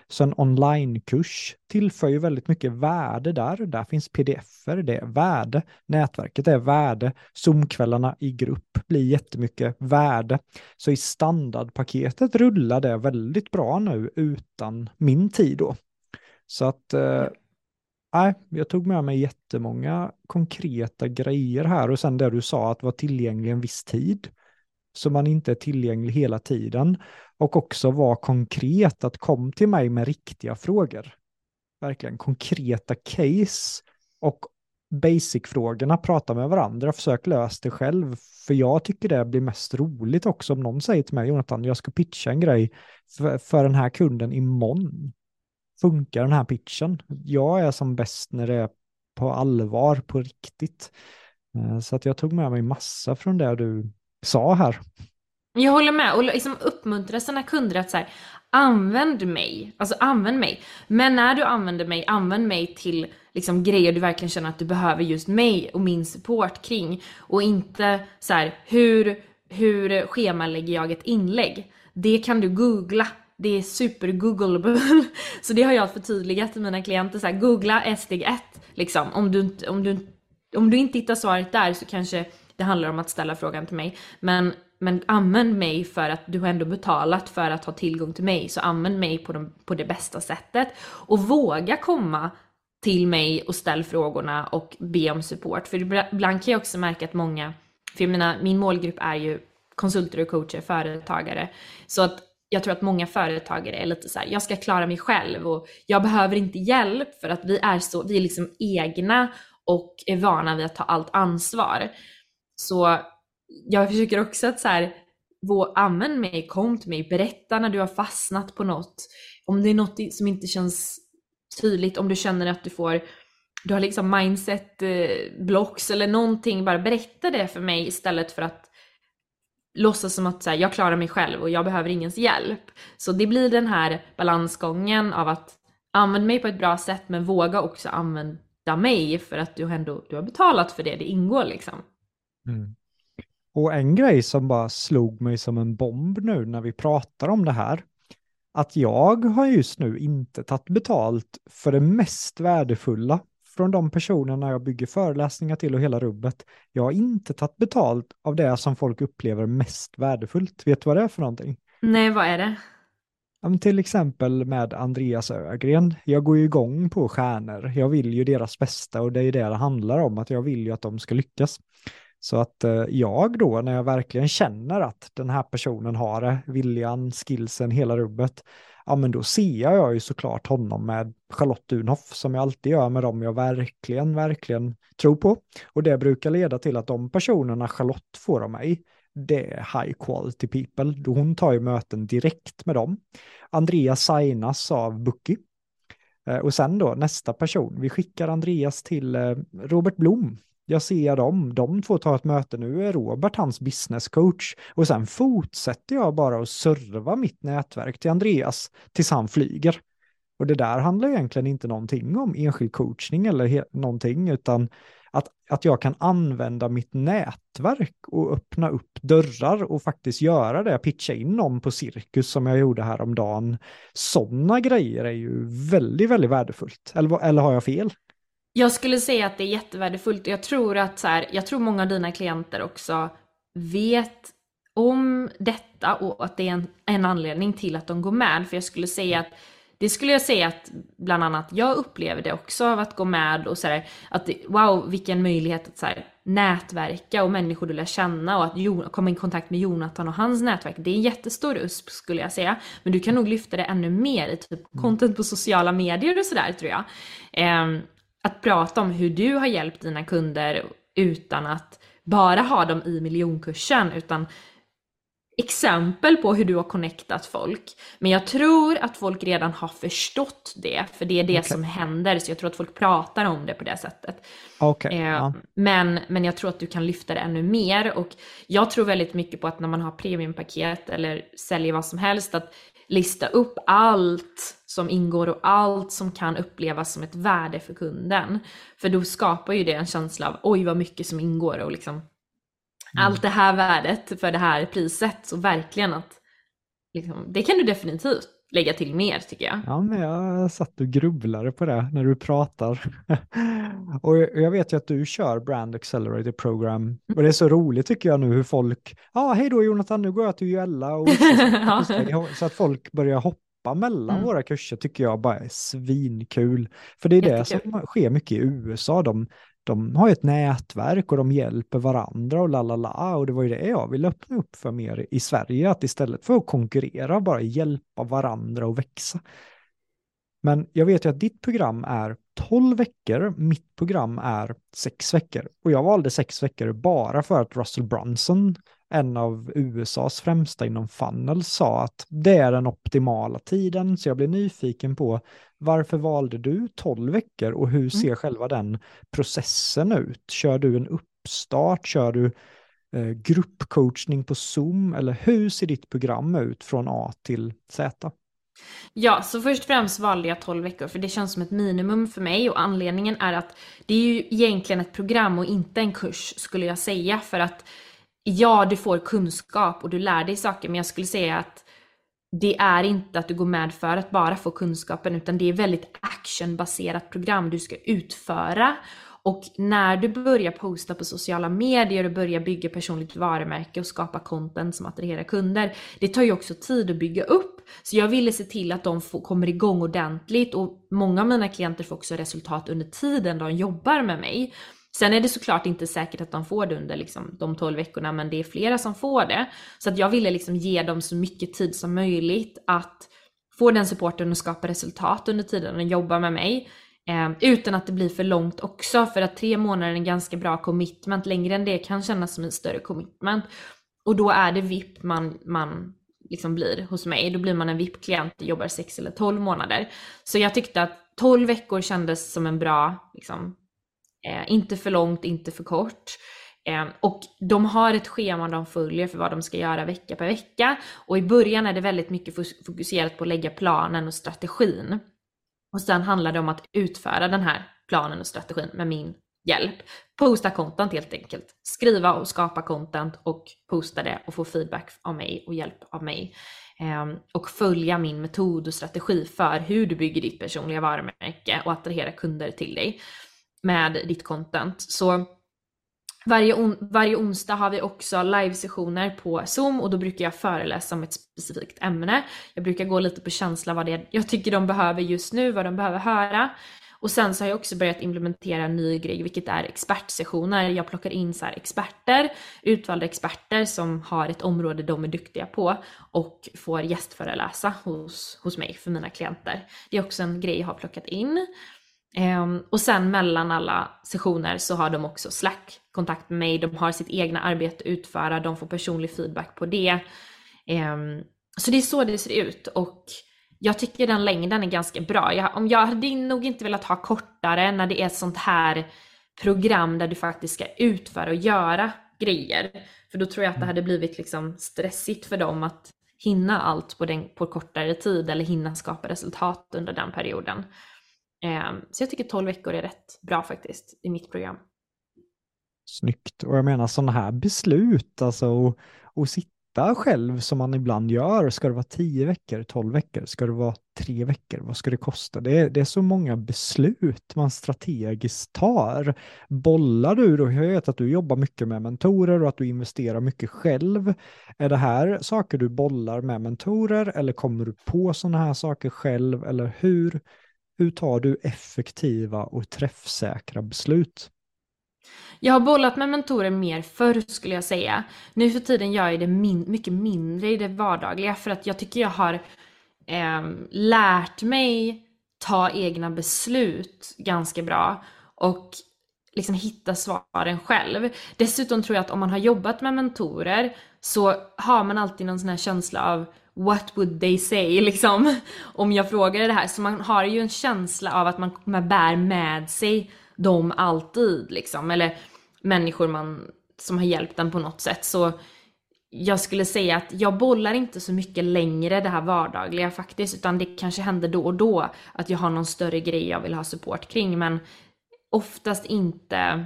Så en onlinekurs tillför ju väldigt mycket värde där. Där finns pdf-er, det är värde. Nätverket är värde. Zoomkvällarna i grupp blir jättemycket värde. Så i standardpaketet rullar det väldigt bra nu utan min tid då. Så att eh, nej, jag tog med mig jättemånga konkreta grejer här och sen det du sa att vara tillgänglig en viss tid. Så man inte är tillgänglig hela tiden. Och också vara konkret, att kom till mig med riktiga frågor. Verkligen konkreta case. Och basic-frågorna, prata med varandra, försök lösa det själv. För jag tycker det blir mest roligt också om någon säger till mig, Jonathan, jag ska pitcha en grej för, för den här kunden imorgon funkar den här pitchen? Jag är som bäst när det är på allvar, på riktigt. Eh, så att jag tog med mig massa från det du sa här. Jag håller med och liksom uppmuntra sina kunder att så här, använd mig, alltså använd mig. Men när du använder mig, använd mig till liksom grejer du verkligen känner att du behöver just mig och min support kring. Och inte så här, hur, hur schemalägger jag ett inlägg? Det kan du googla det är super googleable. <laughs> Så det har jag förtydligat till mina klienter. Så här, googla är steg ett. Liksom. Om, du, om, du, om du inte hittar svaret där så kanske det handlar om att ställa frågan till mig. Men, men använd mig för att du har ändå betalat för att ha tillgång till mig. Så använd mig på, de, på det bästa sättet. Och våga komma till mig och ställ frågorna och be om support. För ibland kan jag också märka att många, för jag menar, min målgrupp är ju konsulter och coacher, företagare. Så att jag tror att många företagare är lite så här, jag ska klara mig själv och jag behöver inte hjälp för att vi är så, vi är liksom egna och är vana vid att ta allt ansvar. Så jag försöker också att så här, använd mig, kom till mig, berätta när du har fastnat på något. Om det är något som inte känns tydligt, om du känner att du får du har liksom mindset eh, blocks eller någonting, bara berätta det för mig istället för att låtsas som att så här, jag klarar mig själv och jag behöver ingens hjälp. Så det blir den här balansgången av att använda mig på ett bra sätt men våga också använda mig för att du ändå du har betalat för det, det ingår liksom. Mm. Och en grej som bara slog mig som en bomb nu när vi pratar om det här, att jag har just nu inte tagit betalt för det mest värdefulla från de personerna jag bygger föreläsningar till och hela rubbet. Jag har inte tagit betalt av det som folk upplever mest värdefullt. Vet du vad det är för någonting? Nej, vad är det? Till exempel med Andreas Ögren. Jag går ju igång på stjärnor. Jag vill ju deras bästa och det är det det handlar om, att jag vill ju att de ska lyckas. Så att eh, jag då, när jag verkligen känner att den här personen har det, viljan, skillsen, hela rubbet, ja men då ser jag ju såklart honom med Charlotte Dunhoff som jag alltid gör med dem jag verkligen, verkligen tror på. Och det brukar leda till att de personerna Charlotte får av mig det är high quality people. Hon tar ju möten direkt med dem. Andreas signas av Bookie. Eh, och sen då nästa person, vi skickar Andreas till eh, Robert Blom. Jag ser dem, de två tar ett möte, nu är Robert hans business coach. Och sen fortsätter jag bara att serva mitt nätverk till Andreas tills han flyger. Och det där handlar egentligen inte någonting om enskild coachning eller någonting, utan att, att jag kan använda mitt nätverk och öppna upp dörrar och faktiskt göra det, pitcha in någon på cirkus som jag gjorde häromdagen. Sådana grejer är ju väldigt, väldigt värdefullt. Eller, eller har jag fel? Jag skulle säga att det är jättevärdefullt. Jag tror att så här, jag tror många av dina klienter också vet om detta och att det är en, en anledning till att de går med. För jag skulle säga att det skulle jag säga att bland annat jag upplever det också av att gå med och sådär att wow vilken möjlighet att så nätverka och människor du lär känna och att komma i kontakt med Jonathan och hans nätverk. Det är en jättestor USP skulle jag säga. Men du kan nog lyfta det ännu mer i typ mm. content på sociala medier och sådär tror jag. Eh, att prata om hur du har hjälpt dina kunder utan att bara ha dem i miljonkursen utan exempel på hur du har connectat folk. Men jag tror att folk redan har förstått det, för det är det okay. som händer. Så jag tror att folk pratar om det på det sättet. Okay. Eh, ja. men, men jag tror att du kan lyfta det ännu mer. Och jag tror väldigt mycket på att när man har premiumpaket eller säljer vad som helst, att lista upp allt som ingår och allt som kan upplevas som ett värde för kunden. För då skapar ju det en känsla av oj vad mycket som ingår och liksom Mm. allt det här värdet för det här priset. Så verkligen att liksom, det kan du definitivt lägga till mer tycker jag. Ja, men jag satt och grubblade på det när du pratar. <laughs> och jag vet ju att du kör Brand Accelerator Program mm. och det är så roligt tycker jag nu hur folk, ja ah, hej då Jonathan, nu går jag till Juella och <laughs> så att folk börjar hoppa mellan mm. våra kurser tycker jag bara är svinkul. För det är Jättekul. det som sker mycket i USA. De, de har ett nätverk och de hjälper varandra och la la la och det var ju det jag ville öppna upp för mer i Sverige, att istället för att konkurrera bara hjälpa varandra och växa. Men jag vet ju att ditt program är 12 veckor, mitt program är 6 veckor. Och jag valde 6 veckor bara för att Russell Brunson, en av USAs främsta inom funnel, sa att det är den optimala tiden. Så jag blev nyfiken på varför valde du 12 veckor och hur mm. ser mm. själva den processen ut? Kör du en uppstart? Kör du eh, gruppcoachning på Zoom? Eller hur ser ditt program ut från A till Z? Ja, så först och främst valde jag 12 veckor för det känns som ett minimum för mig och anledningen är att det är ju egentligen ett program och inte en kurs skulle jag säga för att ja, du får kunskap och du lär dig saker men jag skulle säga att det är inte att du går med för att bara få kunskapen utan det är väldigt actionbaserat program du ska utföra. Och när du börjar posta på sociala medier och börjar bygga personligt varumärke och skapa content som attraherar kunder, det tar ju också tid att bygga upp. Så jag ville se till att de får, kommer igång ordentligt och många av mina klienter får också resultat under tiden de jobbar med mig. Sen är det såklart inte säkert att de får det under liksom, de 12 veckorna, men det är flera som får det. Så att jag ville liksom ge dem så mycket tid som möjligt att få den supporten och skapa resultat under tiden de jobbar med mig. Eh, utan att det blir för långt också, för att tre månader är en ganska bra commitment. Längre än det kan kännas som en större commitment. Och då är det VIP man, man liksom blir hos mig. Då blir man en VIP-klient och jobbar 6 eller 12 månader. Så jag tyckte att 12 veckor kändes som en bra liksom, Eh, inte för långt, inte för kort. Eh, och de har ett schema de följer för vad de ska göra vecka per vecka. Och i början är det väldigt mycket fokuserat på att lägga planen och strategin. Och sen handlar det om att utföra den här planen och strategin med min hjälp. Posta content helt enkelt. Skriva och skapa content och posta det och få feedback av mig och hjälp av mig. Ehm, och följa min metod och strategi för hur du bygger ditt personliga varumärke och attrahera kunder till dig med ditt content. Så varje, on varje onsdag har vi också livesessioner på Zoom och då brukar jag föreläsa om ett specifikt ämne. Jag brukar gå lite på känsla vad det är jag tycker de behöver just nu, vad de behöver höra. Och sen så har jag också börjat implementera en ny grej, vilket är expertsessioner. Jag plockar in så experter, utvalda experter som har ett område de är duktiga på och får gästföreläsa hos, hos mig för mina klienter. Det är också en grej jag har plockat in. Ehm, och sen mellan alla sessioner så har de också Slack kontakt med mig, de har sitt egna arbete att utföra, de får personlig feedback på det. Ehm, så det är så det ser ut och jag tycker den längden är ganska bra. Jag, om jag hade nog inte velat ha kortare när det är ett sånt här program där du faktiskt ska utföra och göra grejer. För då tror jag att det hade blivit liksom stressigt för dem att hinna allt på, den, på kortare tid eller hinna skapa resultat under den perioden. Ehm, så jag tycker 12 veckor är rätt bra faktiskt i mitt program. Snyggt. Och jag menar sådana här beslut, alltså att sitta själv som man ibland gör. Ska det vara 10 veckor, 12 veckor, ska det vara tre veckor, vad ska det kosta? Det är, det är så många beslut man strategiskt tar. Bollar du då, jag vet att du jobbar mycket med mentorer och att du investerar mycket själv. Är det här saker du bollar med mentorer eller kommer du på sådana här saker själv eller hur? Hur tar du effektiva och träffsäkra beslut? Jag har bollat med mentorer mer förr skulle jag säga. Nu för tiden gör jag det min mycket mindre i det vardagliga för att jag tycker jag har eh, lärt mig ta egna beslut ganska bra och liksom hitta svaren själv. Dessutom tror jag att om man har jobbat med mentorer så har man alltid någon sån här känsla av what would they say <laughs> liksom om jag frågade det här. Så man har ju en känsla av att man, man bär med sig dem alltid liksom. Eller människor man, som har hjälpt en på något sätt. Så jag skulle säga att jag bollar inte så mycket längre det här vardagliga faktiskt, utan det kanske händer då och då att jag har någon större grej jag vill ha support kring, men oftast inte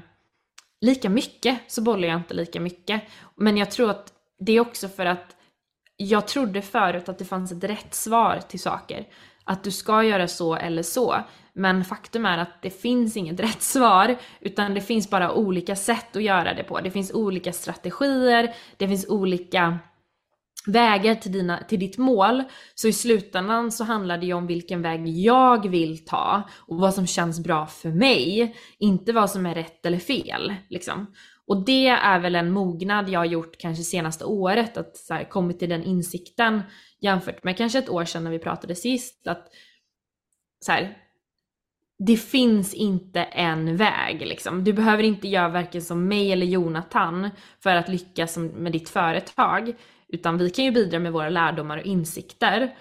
lika mycket så bollar jag inte lika mycket. Men jag tror att det är också för att jag trodde förut att det fanns ett rätt svar till saker. Att du ska göra så eller så. Men faktum är att det finns inget <laughs> rätt svar, utan det finns bara olika sätt att göra det på. Det finns olika strategier, det finns olika vägar till, dina, till ditt mål. Så i slutändan så handlar det ju om vilken väg jag vill ta och vad som känns bra för mig, inte vad som är rätt eller fel. Liksom. Och det är väl en mognad jag har gjort kanske senaste året, att så här, kommit till den insikten jämfört med kanske ett år sedan när vi pratade sist, att så här, det finns inte en väg liksom. Du behöver inte göra varken som mig eller Jonathan för att lyckas med ditt företag, utan vi kan ju bidra med våra lärdomar och insikter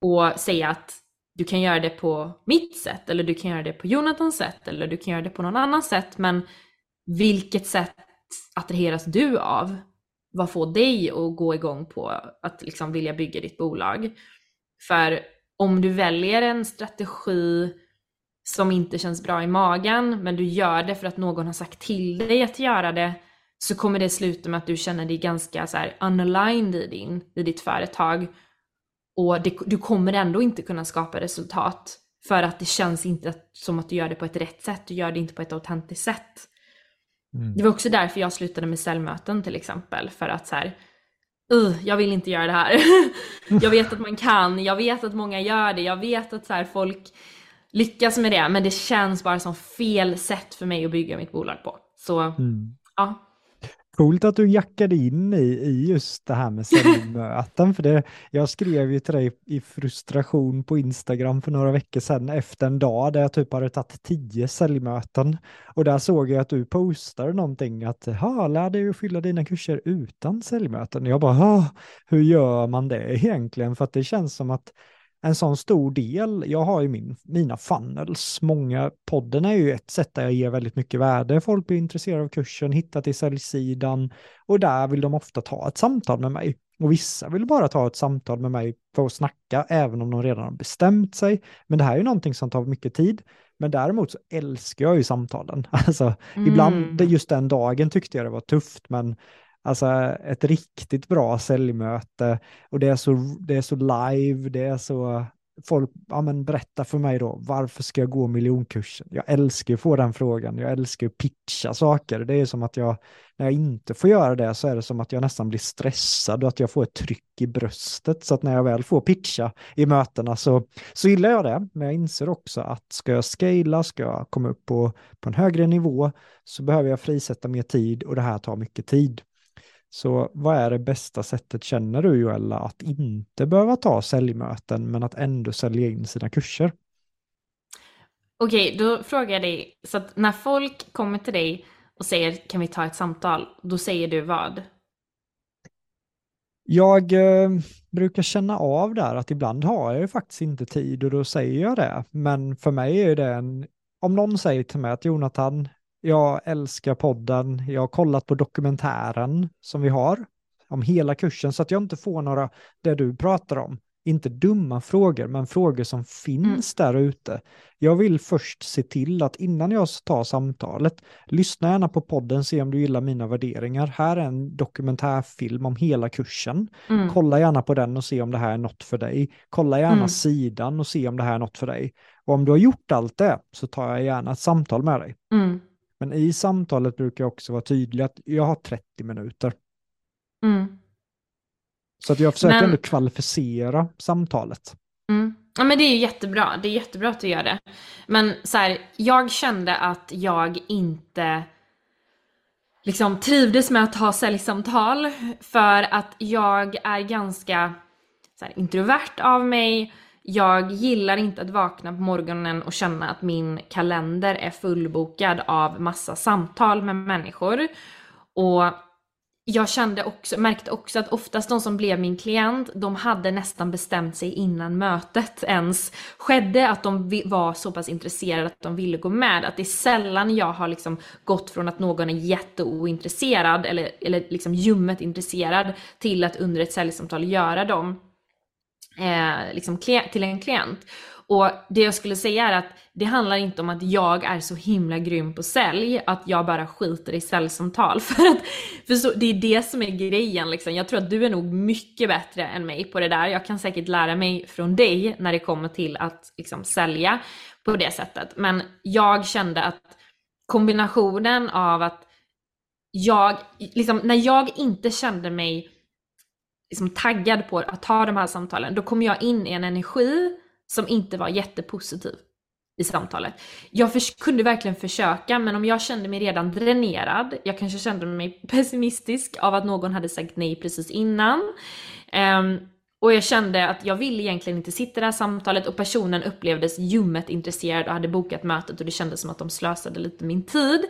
och säga att du kan göra det på mitt sätt, eller du kan göra det på Jonathans sätt, eller du kan göra det på någon annan sätt, men vilket sätt attraheras du av? Vad får dig att gå igång på att liksom vilja bygga ditt bolag? För om du väljer en strategi som inte känns bra i magen, men du gör det för att någon har sagt till dig att göra det, så kommer det sluta med att du känner dig ganska så här unaligned i, din, i ditt företag. Och det, du kommer ändå inte kunna skapa resultat för att det känns inte som att du gör det på ett rätt sätt, du gör det inte på ett autentiskt sätt. Mm. Det var också därför jag slutade med säljmöten till exempel, för att så här, uh, jag vill inte göra det här. <laughs> jag vet att man kan, jag vet att många gör det, jag vet att så här, folk lyckas med det, men det känns bara som fel sätt för mig att bygga mitt bolag på. Så mm. ja. Coolt att du jackade in i, i just det här med <laughs> säljmöten, för det, jag skrev ju till dig i frustration på Instagram för några veckor sedan efter en dag där jag typ hade tagit tio säljmöten och där såg jag att du postade någonting att ha lär dig att fylla dina kurser utan säljmöten. Jag bara, hur gör man det egentligen? För att det känns som att en sån stor del. Jag har ju min, mina funnels. Många, podden är ju ett sätt där jag ger väldigt mycket värde. Folk blir intresserade av kursen, hittar till säljsidan och där vill de ofta ta ett samtal med mig. Och vissa vill bara ta ett samtal med mig för att snacka, även om de redan har bestämt sig. Men det här är ju någonting som tar mycket tid. Men däremot så älskar jag ju samtalen. <laughs> Alltså, mm. ibland, just den dagen tyckte jag det var tufft, men Alltså ett riktigt bra säljmöte och det är så, det är så live, det är så folk, ja men berätta för mig då, varför ska jag gå miljonkursen? Jag älskar att få den frågan, jag älskar att pitcha saker. Det är som att jag, när jag inte får göra det så är det som att jag nästan blir stressad och att jag får ett tryck i bröstet. Så att när jag väl får pitcha i mötena så, så gillar jag det. Men jag inser också att ska jag scala, ska jag komma upp på, på en högre nivå så behöver jag frisätta mer tid och det här tar mycket tid. Så vad är det bästa sättet känner du Joella att inte behöva ta säljmöten men att ändå sälja in sina kurser? Okej, okay, då frågar jag dig, så att när folk kommer till dig och säger kan vi ta ett samtal, då säger du vad? Jag eh, brukar känna av där att ibland har jag ju faktiskt inte tid och då säger jag det. Men för mig är det en, om någon säger till mig att Jonathan, jag älskar podden, jag har kollat på dokumentären som vi har om hela kursen så att jag inte får några, det du pratar om, inte dumma frågor, men frågor som finns mm. där ute. Jag vill först se till att innan jag tar samtalet, lyssna gärna på podden, se om du gillar mina värderingar. Här är en dokumentärfilm om hela kursen. Mm. Kolla gärna på den och se om det här är något för dig. Kolla gärna mm. sidan och se om det här är något för dig. Och om du har gjort allt det så tar jag gärna ett samtal med dig. Mm. Men i samtalet brukar jag också vara tydlig att jag har 30 minuter. Mm. Så att jag försöker men... ändå kvalificera samtalet. Mm. Ja men det är jättebra, det är jättebra att du gör det. Men så här, jag kände att jag inte liksom trivdes med att ha säljsamtal för att jag är ganska här, introvert av mig. Jag gillar inte att vakna på morgonen och känna att min kalender är fullbokad av massa samtal med människor. Och jag kände också, märkte också att oftast de som blev min klient, de hade nästan bestämt sig innan mötet ens skedde att de var så pass intresserade att de ville gå med. Att det är sällan jag har liksom gått från att någon är jätteointresserad eller, eller liksom ljummet intresserad till att under ett säljsamtal göra dem eh, liksom till en klient. Och det jag skulle säga är att det handlar inte om att jag är så himla grym på sälj, att jag bara skiter i säljsamtal. <laughs> För, att, för så, det är det som är grejen liksom. Jag tror att du är nog mycket bättre än mig på det där. Jag kan säkert lära mig från dig när det kommer till att liksom, sälja på det sättet. Men jag kände att kombinationen av att jag, liksom, när jag inte kände mig liksom, taggad på att ta de här samtalen, då kom jag in i en energi som inte var jättepositiv i samtalet. Jag kunde verkligen försöka, men om jag kände mig redan dränerad, jag kanske kände mig pessimistisk av att någon hade sagt nej precis innan. Um, och jag kände att jag ville egentligen inte sitta i det här samtalet och personen upplevdes ljummet intresserad och hade bokat mötet och det kändes som att de slösade lite min tid.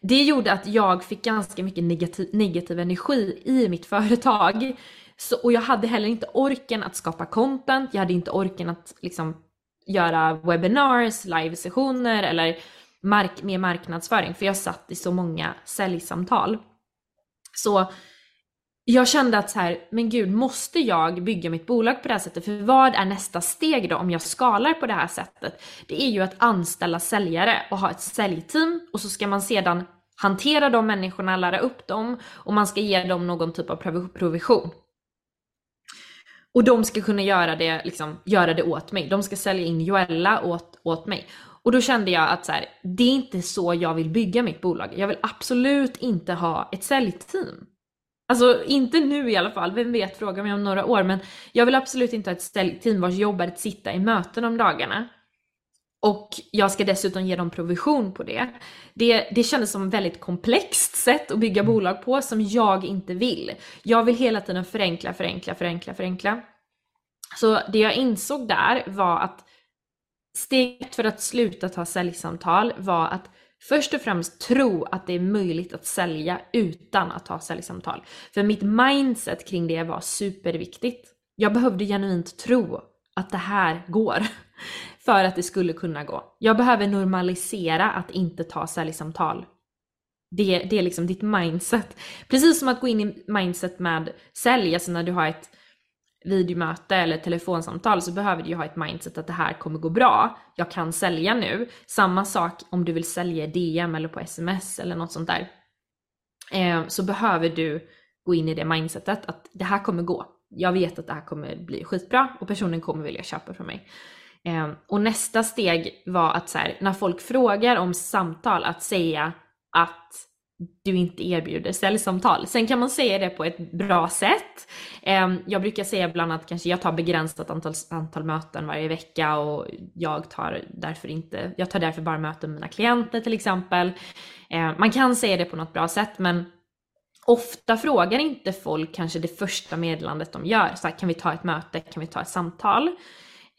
Det gjorde att jag fick ganska mycket negativ, negativ energi i mitt företag. Så, och jag hade heller inte orken att skapa content, jag hade inte orken att liksom göra webinars, livesessioner eller mark mer marknadsföring för jag satt i så många säljsamtal. Så jag kände att så här, men gud, måste jag bygga mitt bolag på det här sättet? För vad är nästa steg då om jag skalar på det här sättet? Det är ju att anställa säljare och ha ett säljteam och så ska man sedan hantera de människorna, lära upp dem och man ska ge dem någon typ av provision. Och de ska kunna göra det, liksom, göra det åt mig. De ska sälja in Joella åt, åt mig. Och då kände jag att så här, det är inte så jag vill bygga mitt bolag. Jag vill absolut inte ha ett säljteam. Alltså inte nu i alla fall, vem vet, fråga mig om några år. Men jag vill absolut inte ha ett säljteam vars jobb är att sitta i möten om dagarna. Och jag ska dessutom ge dem provision på det. Det, det kändes som ett väldigt komplext sätt att bygga mm. bolag på som jag inte vill. Jag vill hela tiden förenkla, förenkla, förenkla, förenkla. Så det jag insåg där var att steget för att sluta ta säljsamtal var att först och främst tro att det är möjligt att sälja utan att ta säljsamtal. För mitt mindset kring det var superviktigt. Jag behövde genuint tro att det här går för att det skulle kunna gå. Jag behöver normalisera att inte ta säljsamtal. Det, det är liksom ditt mindset. Precis som att gå in i mindset med sälj, alltså när du har ett videomöte eller telefonsamtal så behöver du ju ha ett mindset att det här kommer gå bra. Jag kan sälja nu. Samma sak om du vill sälja DM eller på sms eller något sånt där. Eh, så behöver du gå in i det mindsetet att det här kommer gå. Jag vet att det här kommer bli skitbra och personen kommer vilja köpa från mig. Ehm, och nästa steg var att så här, när folk frågar om samtal, att säga att du inte erbjuder säljsamtal. Sen kan man säga det på ett bra sätt. Ehm, jag brukar säga bland annat kanske jag tar begränsat antal, antal möten varje vecka och jag tar därför inte, jag tar därför bara möten med mina klienter till exempel. Ehm, man kan säga det på något bra sätt men ofta frågar inte folk kanske det första meddelandet de gör, så här, kan vi ta ett möte, kan vi ta ett samtal?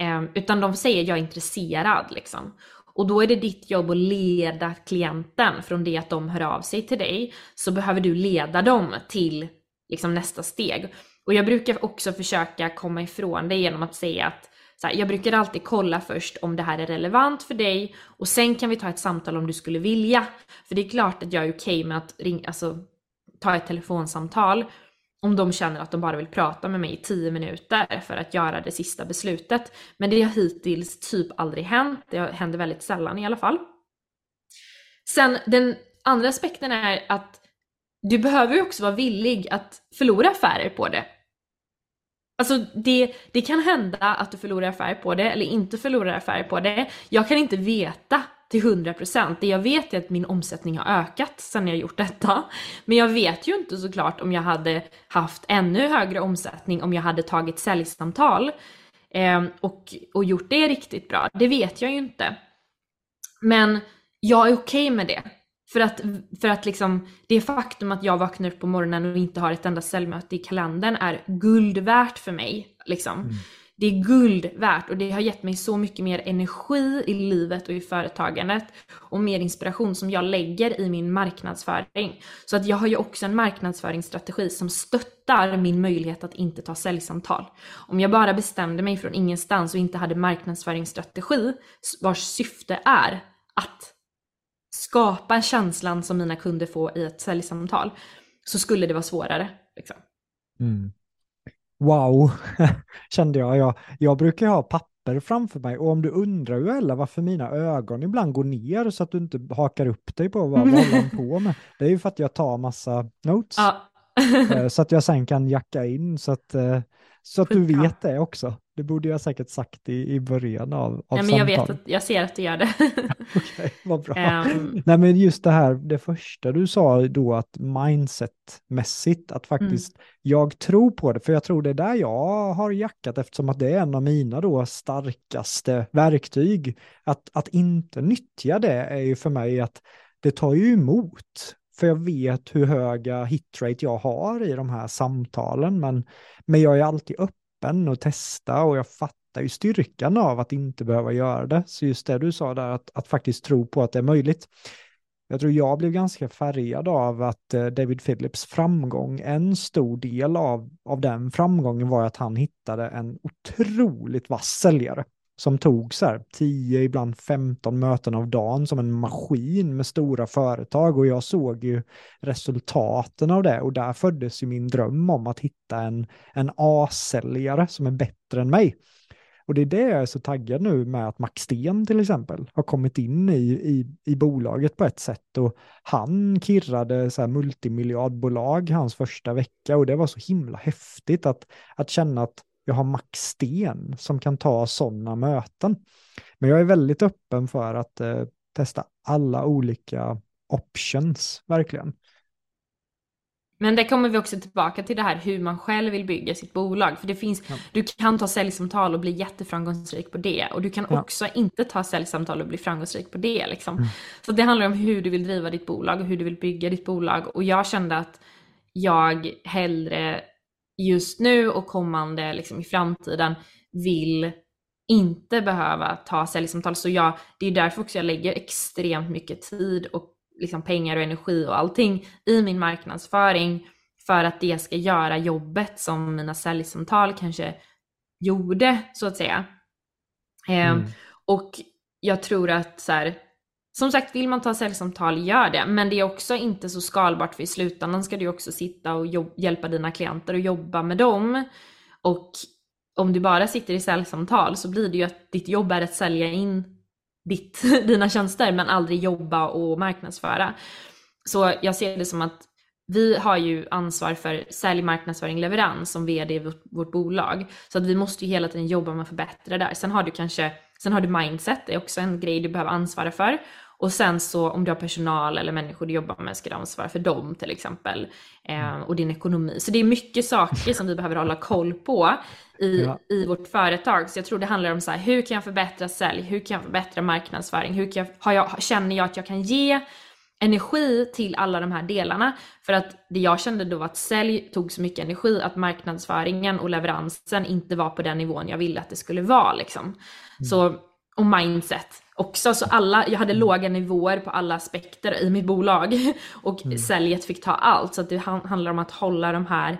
Ehm, utan de säger jag är intresserad liksom. Och då är det ditt jobb att leda klienten från det att de hör av sig till dig, så behöver du leda dem till liksom nästa steg. Och jag brukar också försöka komma ifrån det genom att säga att så här, jag brukar alltid kolla först om det här är relevant för dig och sen kan vi ta ett samtal om du skulle vilja. För det är klart att jag är okej okay med att ring, alltså, ta ett telefonsamtal om de känner att de bara vill prata med mig i 10 minuter för att göra det sista beslutet. Men det har hittills typ aldrig hänt, det händer väldigt sällan i alla fall. Sen den andra aspekten är att du behöver ju också vara villig att förlora affärer på det. Alltså det, det kan hända att du förlorar affärer på det eller inte förlorar affärer på det. Jag kan inte veta till 100%. Det jag vet är att min omsättning har ökat sen jag gjort detta. Men jag vet ju inte såklart om jag hade haft ännu högre omsättning om jag hade tagit säljsamtal eh, och, och gjort det riktigt bra. Det vet jag ju inte. Men jag är okej okay med det. För att, för att liksom, det faktum att jag vaknar upp på morgonen och inte har ett enda säljmöte i kalendern är guld värt för mig. Liksom. Mm. Det är guld värt och det har gett mig så mycket mer energi i livet och i företagandet och mer inspiration som jag lägger i min marknadsföring. Så att jag har ju också en marknadsföringsstrategi som stöttar min möjlighet att inte ta säljsamtal. Om jag bara bestämde mig från ingenstans och inte hade marknadsföringsstrategi vars syfte är att skapa känslan som mina kunder får i ett säljsamtal så skulle det vara svårare. Liksom. Mm. Wow, <laughs> kände jag. jag. Jag brukar ha papper framför mig och om du undrar ju Ella varför mina ögon ibland går ner så att du inte hakar upp dig på vad, vad håller på <laughs> med. Det är ju för att jag tar massa notes. Ja. Eh, så att jag sen kan jacka in så att, eh, så att du vet det också. Det borde jag säkert sagt i, i början av, av Nej, men jag vet att, jag ser att du gör det. <laughs> Okej, vad bra. Um... Nej, men just det här, det första du sa då att mindsetmässigt, att faktiskt mm. jag tror på det, för jag tror det är där jag har jackat eftersom att det är en av mina då starkaste verktyg. Att, att inte nyttja det är ju för mig att det tar ju emot. För jag vet hur höga hitrate jag har i de här samtalen, men, men jag är alltid öppen öppen och testa och jag fattar ju styrkan av att inte behöva göra det. Så just det du sa där, att, att faktiskt tro på att det är möjligt. Jag tror jag blev ganska färgad av att eh, David Phillips framgång, en stor del av, av den framgången var att han hittade en otroligt vass säljare som tog så här 10, ibland 15 möten av dagen som en maskin med stora företag. Och jag såg ju resultaten av det. Och där föddes ju min dröm om att hitta en, en A-säljare som är bättre än mig. Och det är det jag är så taggad nu med att Max Sten till exempel har kommit in i, i, i bolaget på ett sätt. Och han kirrade så här multimiljardbolag hans första vecka. Och det var så himla häftigt att, att känna att jag har Max Sten som kan ta sådana möten. Men jag är väldigt öppen för att eh, testa alla olika options, verkligen. Men det kommer vi också tillbaka till det här hur man själv vill bygga sitt bolag. För det finns, ja. du kan ta säljsamtal och bli jätteframgångsrik på det. Och du kan ja. också inte ta säljsamtal och bli framgångsrik på det. Liksom. Mm. Så det handlar om hur du vill driva ditt bolag och hur du vill bygga ditt bolag. Och jag kände att jag hellre just nu och kommande liksom i framtiden vill inte behöva ta säljsamtal. Så jag, det är därför också jag lägger extremt mycket tid och liksom pengar och energi och allting i min marknadsföring för att det ska göra jobbet som mina säljsamtal kanske gjorde så att säga. Ehm, mm. och jag tror att så här, som sagt, vill man ta säljsamtal, gör det. Men det är också inte så skalbart för i slutändan ska du också sitta och hjälpa dina klienter och jobba med dem. Och om du bara sitter i säljsamtal så blir det ju att ditt jobb är att sälja in ditt, <laughs> dina tjänster men aldrig jobba och marknadsföra. Så jag ser det som att vi har ju ansvar för sälj, marknadsföring, leverans som vd i vårt, vårt bolag. Så att vi måste ju hela tiden jobba med att förbättra där. Sen har du kanske Sen har du mindset, det är också en grej du behöver ansvara för. Och sen så om du har personal eller människor du jobbar med ska du ansvara för dem till exempel. Eh, och din ekonomi. Så det är mycket saker som vi behöver hålla koll på i, ja. i vårt företag. Så jag tror det handlar om så här, hur kan jag förbättra sälj? Hur kan jag förbättra marknadsföring? Hur kan jag, har jag, känner jag att jag kan ge energi till alla de här delarna. För att det jag kände då var att sälj tog så mycket energi att marknadsföringen och leveransen inte var på den nivån jag ville att det skulle vara. Liksom. Mm. Så och mindset också. Så alla, jag hade låga nivåer på alla aspekter i mitt bolag <laughs> och mm. säljet fick ta allt. Så det handlar om att hålla de här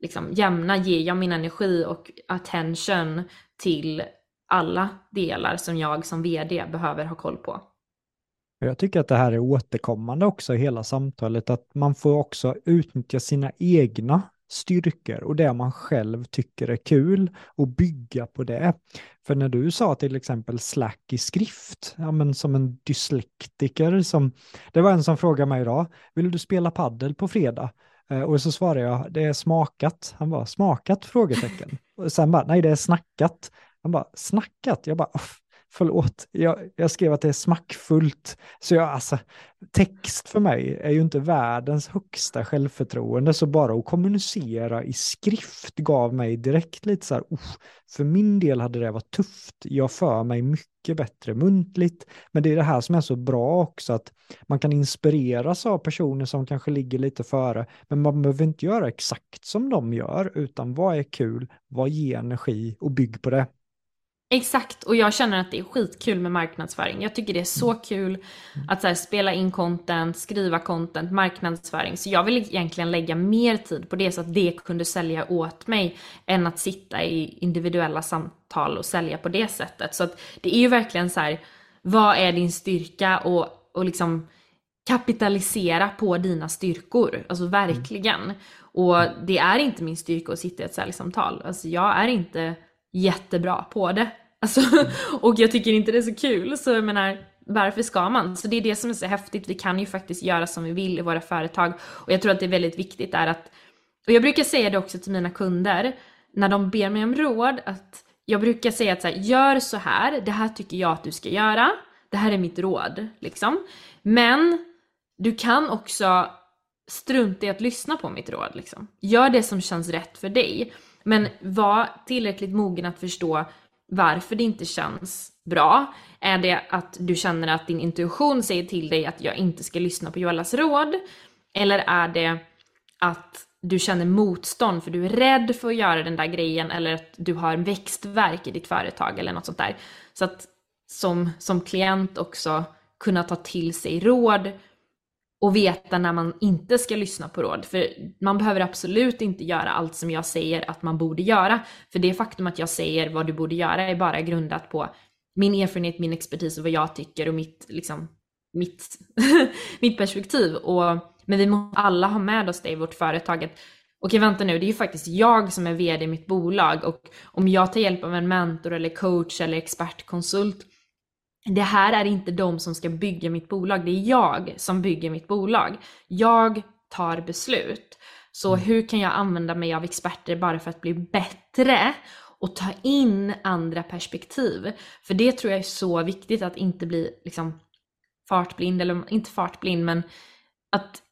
liksom, jämna, ger jag min energi och attention till alla delar som jag som vd behöver ha koll på. Jag tycker att det här är återkommande också i hela samtalet, att man får också utnyttja sina egna styrkor och det man själv tycker är kul och bygga på det. För när du sa till exempel slack i skrift, ja men som en dyslektiker som, det var en som frågade mig idag, vill du spela paddel på fredag? Eh, och så svarade jag, det är smakat. Han bara, smakat? Frågetecken. Och sen bara, nej det är snackat. Han bara, snackat? Jag bara, förlåt, jag, jag skrev att det är smackfullt. Så jag, alltså, text för mig är ju inte världens högsta självförtroende, så bara att kommunicera i skrift gav mig direkt lite så här, för min del hade det varit tufft. Jag för mig mycket bättre muntligt, men det är det här som är så bra också, att man kan inspireras av personer som kanske ligger lite före, men man behöver inte göra exakt som de gör, utan vad är kul, vad ger energi och bygg på det. Exakt, och jag känner att det är skitkul med marknadsföring. Jag tycker det är så kul att så här, spela in content, skriva content, marknadsföring. Så jag vill egentligen lägga mer tid på det så att det kunde sälja åt mig än att sitta i individuella samtal och sälja på det sättet. Så att det är ju verkligen så här, vad är din styrka och, och liksom kapitalisera på dina styrkor. Alltså verkligen. Och det är inte min styrka att sitta i ett säljsamtal. Alltså jag är inte jättebra på det. Alltså, <laughs> och jag tycker inte det är så kul, så jag menar, varför ska man? Så det är det som är så häftigt, vi kan ju faktiskt göra som vi vill i våra företag. Och jag tror att det är väldigt viktigt är att, och jag brukar säga det också till mina kunder, när de ber mig om råd, att jag brukar säga att så här, gör så här, det här tycker jag att du ska göra, det här är mitt råd, liksom. Men du kan också strunta i att lyssna på mitt råd, liksom. Gör det som känns rätt för dig. Men var tillräckligt mogen att förstå varför det inte känns bra. Är det att du känner att din intuition säger till dig att jag inte ska lyssna på Joellas råd? Eller är det att du känner motstånd för du är rädd för att göra den där grejen eller att du har växtverk i ditt företag eller något sånt där. Så att som, som klient också kunna ta till sig råd och veta när man inte ska lyssna på råd. För man behöver absolut inte göra allt som jag säger att man borde göra. För det faktum att jag säger vad du borde göra är bara grundat på min erfarenhet, min expertis och vad jag tycker och mitt, liksom, mitt, <laughs> mitt perspektiv. Och, men vi måste alla ha med oss det i vårt företag. Okej, vänta nu, det är ju faktiskt jag som är vd i mitt bolag och om jag tar hjälp av en mentor eller coach eller expertkonsult det här är inte de som ska bygga mitt bolag, det är jag som bygger mitt bolag. Jag tar beslut. Så mm. hur kan jag använda mig av experter bara för att bli bättre och ta in andra perspektiv? För det tror jag är så viktigt att inte bli liksom fartblind, eller inte fartblind men att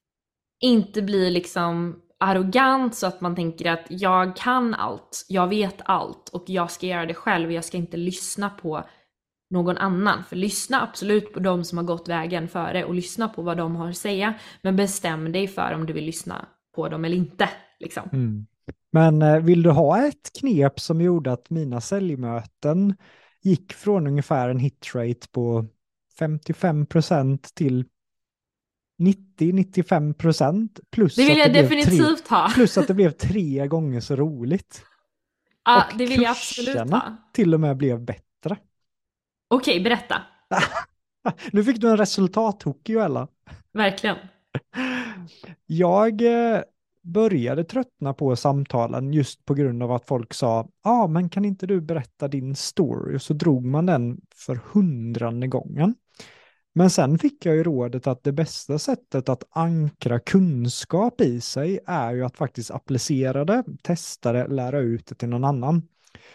inte bli liksom arrogant så att man tänker att jag kan allt, jag vet allt och jag ska göra det själv och jag ska inte lyssna på någon annan. För lyssna absolut på de som har gått vägen före och lyssna på vad de har att säga. Men bestäm dig för om du vill lyssna på dem eller inte. Liksom. Mm. Men eh, vill du ha ett knep som gjorde att mina säljmöten gick från ungefär en hitrate på 55% till 90-95 procent. Plus det vill jag definitivt tre, ha. Plus att det blev tre gånger så roligt. Ja, och det vill jag absolut ha. till och med blev bättre. Okej, berätta. <laughs> nu fick du en resultathook Joella. Verkligen. Jag eh, började tröttna på samtalen just på grund av att folk sa, ja ah, men kan inte du berätta din story? Och så drog man den för hundrade gången. Men sen fick jag ju rådet att det bästa sättet att ankra kunskap i sig är ju att faktiskt applicera det, testa det, lära ut det till någon annan.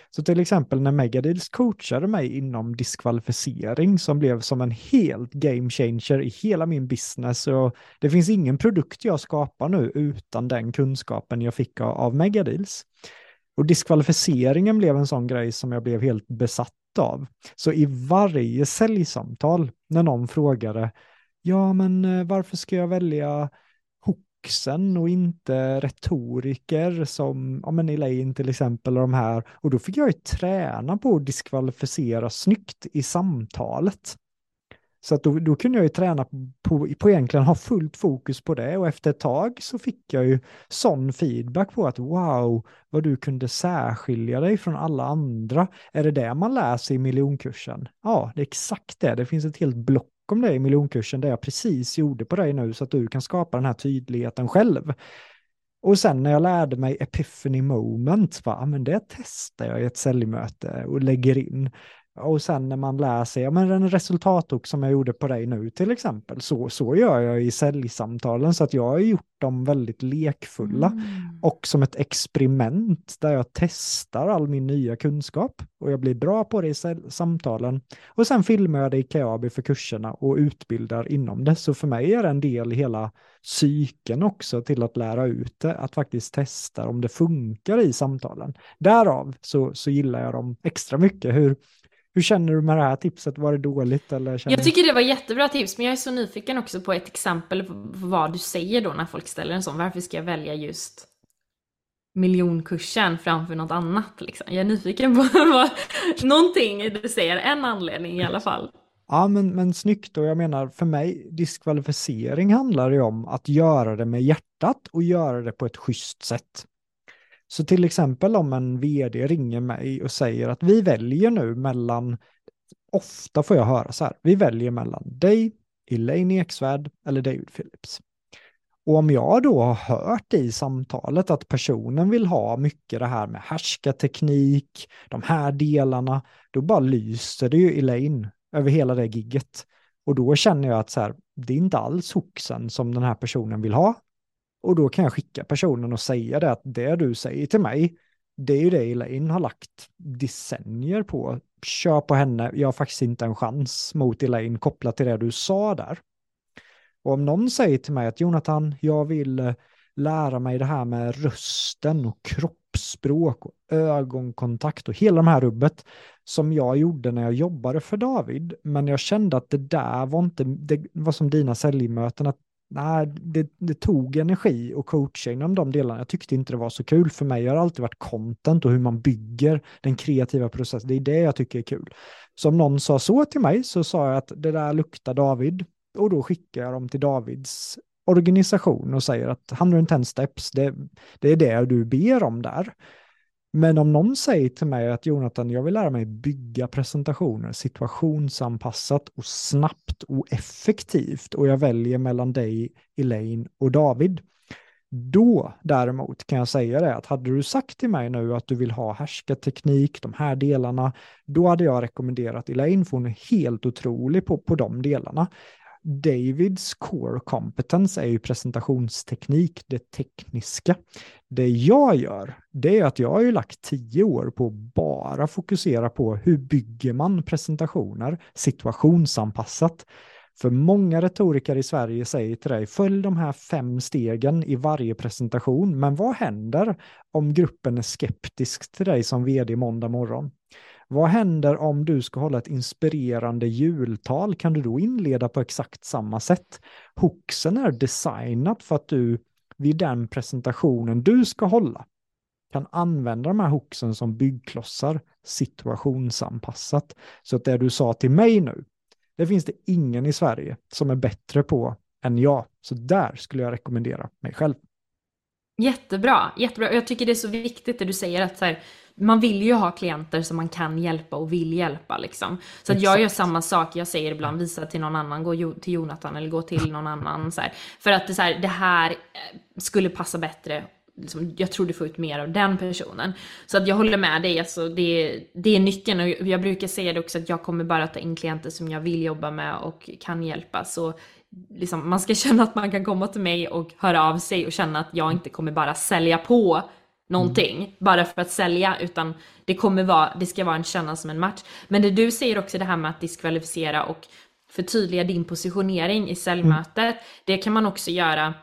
Så till exempel när Megadeals coachade mig inom diskvalificering som blev som en helt game changer i hela min business och det finns ingen produkt jag skapar nu utan den kunskapen jag fick av, Megadeals. Och diskvalificeringen blev en sån grej som jag blev helt besatt av. Så i varje säljsamtal när någon frågade, ja men eh, varför ska jag välja vuxen och inte retoriker som ja, men Elaine till exempel och de här. Och då fick jag ju träna på att diskvalificera snyggt i samtalet. Så att då, då kunde jag ju träna på, på egentligen ha fullt fokus på det och efter ett tag så fick jag ju sån feedback på att wow, vad du kunde särskilja dig från alla andra. Är det det man läser i miljonkursen? Ja, det är exakt det. Det finns ett helt block om det i miljonkursen, det jag precis gjorde på dig nu så att du kan skapa den här tydligheten själv. Och sen när jag lärde mig epiphany moment, va, men det testar jag i ett säljmöte och lägger in. Och sen när man lär sig, ja men en resultatok som jag gjorde på dig nu till exempel, så, så gör jag i säljsamtalen så att jag har gjort dem väldigt lekfulla mm. och som ett experiment där jag testar all min nya kunskap och jag blir bra på det i samtalen. Och sen filmar jag det i Kajabi för kurserna och utbildar inom det. Så för mig är det en del i hela psyken också till att lära ut det, att faktiskt testa om det funkar i samtalen. Därav så, så gillar jag dem extra mycket. Hur, hur känner du med det här tipset? Var det dåligt? Eller känner... Jag tycker det var jättebra tips, men jag är så nyfiken också på ett exempel på vad du säger då när folk ställer en sån. Varför ska jag välja just miljonkursen framför något annat? Liksom? Jag är nyfiken på <laughs> vad, någonting du säger, en anledning i alla fall. Ja, men, men snyggt och jag menar för mig, diskvalificering handlar ju om att göra det med hjärtat och göra det på ett schysst sätt. Så till exempel om en vd ringer mig och säger att vi väljer nu mellan, ofta får jag höra så här, vi väljer mellan dig, Elaine Eksvärd eller David Phillips. Och om jag då har hört i samtalet att personen vill ha mycket det här med härskarteknik, de här delarna, då bara lyser det ju Elaine över hela det gigget. Och då känner jag att så här, det är inte alls hoxen som den här personen vill ha, och då kan jag skicka personen och säga det att det du säger till mig, det är ju det Elaine har lagt decennier på. Kör på henne, jag har faktiskt inte en chans mot Elaine kopplat till det du sa där. Och om någon säger till mig att Jonathan, jag vill eh, lära mig det här med rösten och kroppsspråk och ögonkontakt och hela de här rubbet som jag gjorde när jag jobbade för David. Men jag kände att det där var inte, det var som dina säljmöten, att nej, det, det, tog energi och coacha inom de delarna. Jag tyckte inte det var så kul för mig. har det alltid varit content och hur man bygger den kreativa processen. Det är det jag tycker är kul. Så om någon sa så till mig så sa jag att det där luktar David och då skickar jag dem till Davids organisation och säger att 110 steps, det, det är det du ber om där. Men om någon säger till mig att Jonathan, jag vill lära mig bygga presentationer situationsanpassat och snabbt och effektivt och jag väljer mellan dig, Elaine och David. Då däremot kan jag säga det att hade du sagt till mig nu att du vill ha härskarteknik, de här delarna, då hade jag rekommenderat Elaine för hon är helt otrolig på, på de delarna. Davids core competence är ju presentationsteknik, det tekniska. Det jag gör, det är att jag har ju lagt tio år på att bara fokusera på hur bygger man presentationer situationsanpassat. För många retoriker i Sverige säger till dig, följ de här fem stegen i varje presentation, men vad händer om gruppen är skeptisk till dig som vd måndag morgon? Vad händer om du ska hålla ett inspirerande jultal? Kan du då inleda på exakt samma sätt? Hooksen är designat för att du vid den presentationen du ska hålla kan använda de här hooksen som byggklossar situationsanpassat. Så att det du sa till mig nu, det finns det ingen i Sverige som är bättre på än jag. Så där skulle jag rekommendera mig själv. Jättebra, jättebra. Jag tycker det är så viktigt det du säger att så här, man vill ju ha klienter som man kan hjälpa och vill hjälpa liksom. Så att jag gör samma sak, jag säger ibland visa till någon annan, gå till Jonathan eller gå till någon annan så här. För att det, så här, det här eh, skulle passa bättre Liksom, jag tror du får ut mer av den personen. Så att jag håller med dig, alltså, det, det är nyckeln. Och jag brukar säga det också att jag kommer bara ta in klienter som jag vill jobba med och kan hjälpa. Så liksom, man ska <laughs> känna att man kan komma till mig och höra av sig och känna att jag inte kommer bara sälja på någonting mm. bara för att sälja utan det kommer vara, det ska vara en känna som en match. Men det du säger också det här med att diskvalificera och förtydliga din positionering i säljmötet, mm. det kan man också göra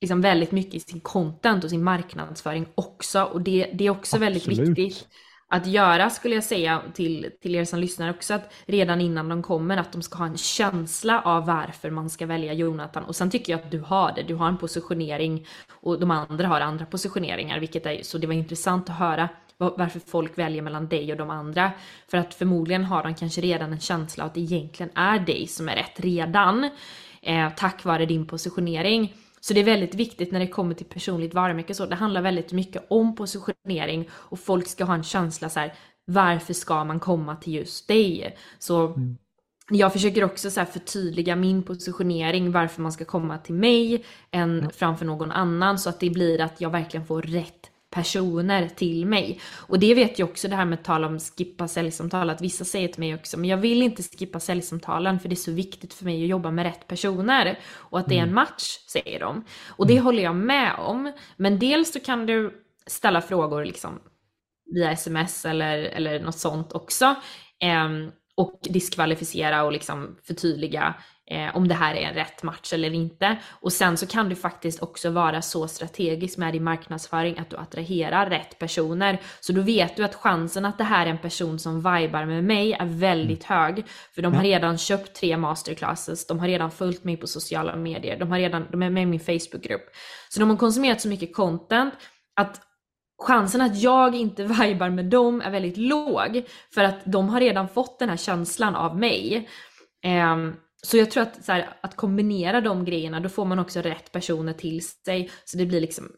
liksom väldigt mycket i sin content och sin marknadsföring också och det, det är också Absolut. väldigt viktigt att göra skulle jag säga till, till er som lyssnar också att redan innan de kommer att de ska ha en känsla av varför man ska välja Jonathan och sen tycker jag att du har det, du har en positionering och de andra har andra positioneringar vilket är så det var intressant att höra varför folk väljer mellan dig och de andra. För att förmodligen har de kanske redan en känsla att det egentligen är dig som är rätt redan. Eh, tack vare din positionering. Så det är väldigt viktigt när det kommer till personligt varumärke så. Det handlar väldigt mycket om positionering och folk ska ha en känsla så här, varför ska man komma till just dig? Så mm. jag försöker också så här förtydliga min positionering, varför man ska komma till mig än mm. framför någon annan så att det blir att jag verkligen får rätt personer till mig. Och det vet jag också det här med att tala om skippa säljsamtal, att vissa säger till mig också, men jag vill inte skippa säljsamtalen för det är så viktigt för mig att jobba med rätt personer och att det är en mm. match, säger de. Och det mm. håller jag med om, men dels så kan du ställa frågor liksom via sms eller, eller något sånt också. Eh, och diskvalificera och liksom förtydliga eh, om det här är en rätt match eller inte. Och sen så kan du faktiskt också vara så strategisk med din marknadsföring att du attraherar rätt personer. Så då vet du att chansen att det här är en person som vibar med mig är väldigt mm. hög. För de har redan köpt tre masterclasses, de har redan följt mig på sociala medier, de, har redan, de är med i min Facebookgrupp. Så de har konsumerat så mycket content att chansen att jag inte <laughs> vibar med dem är väldigt låg för att de har redan fått den här känslan av mig. Um, så jag tror att, så här, att kombinera de grejerna, då får man också rätt personer till sig. Så det blir liksom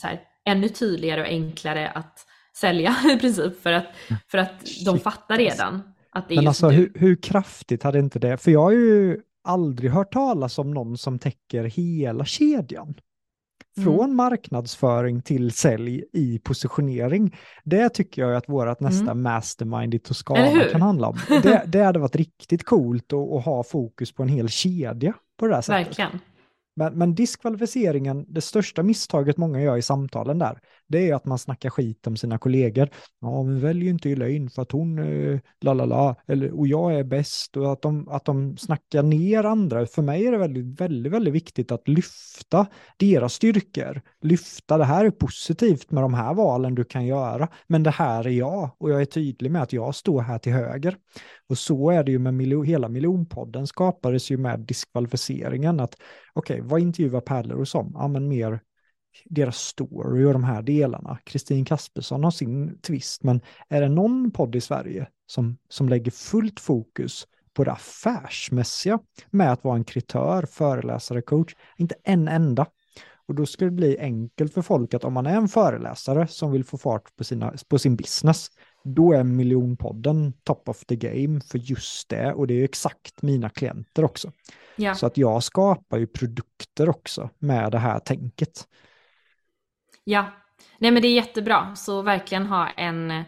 så här, ännu tydligare och enklare att sälja <laughs> i princip. För att, för att de fattar redan att det är Men alltså hur, hur kraftigt hade inte det, för jag har ju aldrig hört talas om någon som täcker hela kedjan. Från mm. marknadsföring till sälj i positionering. Det tycker jag att vårt nästa mm. mastermind i Toscana kan handla om. Det, <laughs> det hade varit riktigt coolt att, att ha fokus på en hel kedja på det här sättet. Verkligen. Men, men diskvalificeringen, det största misstaget många gör i samtalen där, det är att man snackar skit om sina kollegor. Ja, men välj inte Elaine för att hon, eh, la la la, och jag är bäst och att de, att de snackar ner andra. För mig är det väldigt, väldigt, väldigt viktigt att lyfta deras styrkor. Lyfta, det här är positivt med de här valen du kan göra, men det här är jag och jag är tydlig med att jag står här till höger. Och så är det ju med miljo, hela miljonpodden skapades ju med diskvalificeringen att okej, okay, vad intervjuar Pärleros om? Ja, men mer deras story och de här delarna. Kristin Kaspersson har sin twist, men är det någon podd i Sverige som, som lägger fullt fokus på det affärsmässiga med att vara en kritör, föreläsare, coach? Inte en enda. Och då skulle det bli enkelt för folk att om man är en föreläsare som vill få fart på, sina, på sin business, då är miljonpodden top of the game för just det. Och det är exakt mina klienter också. Ja. Så att jag skapar ju produkter också med det här tänket. Ja, nej men det är jättebra. Så verkligen ha en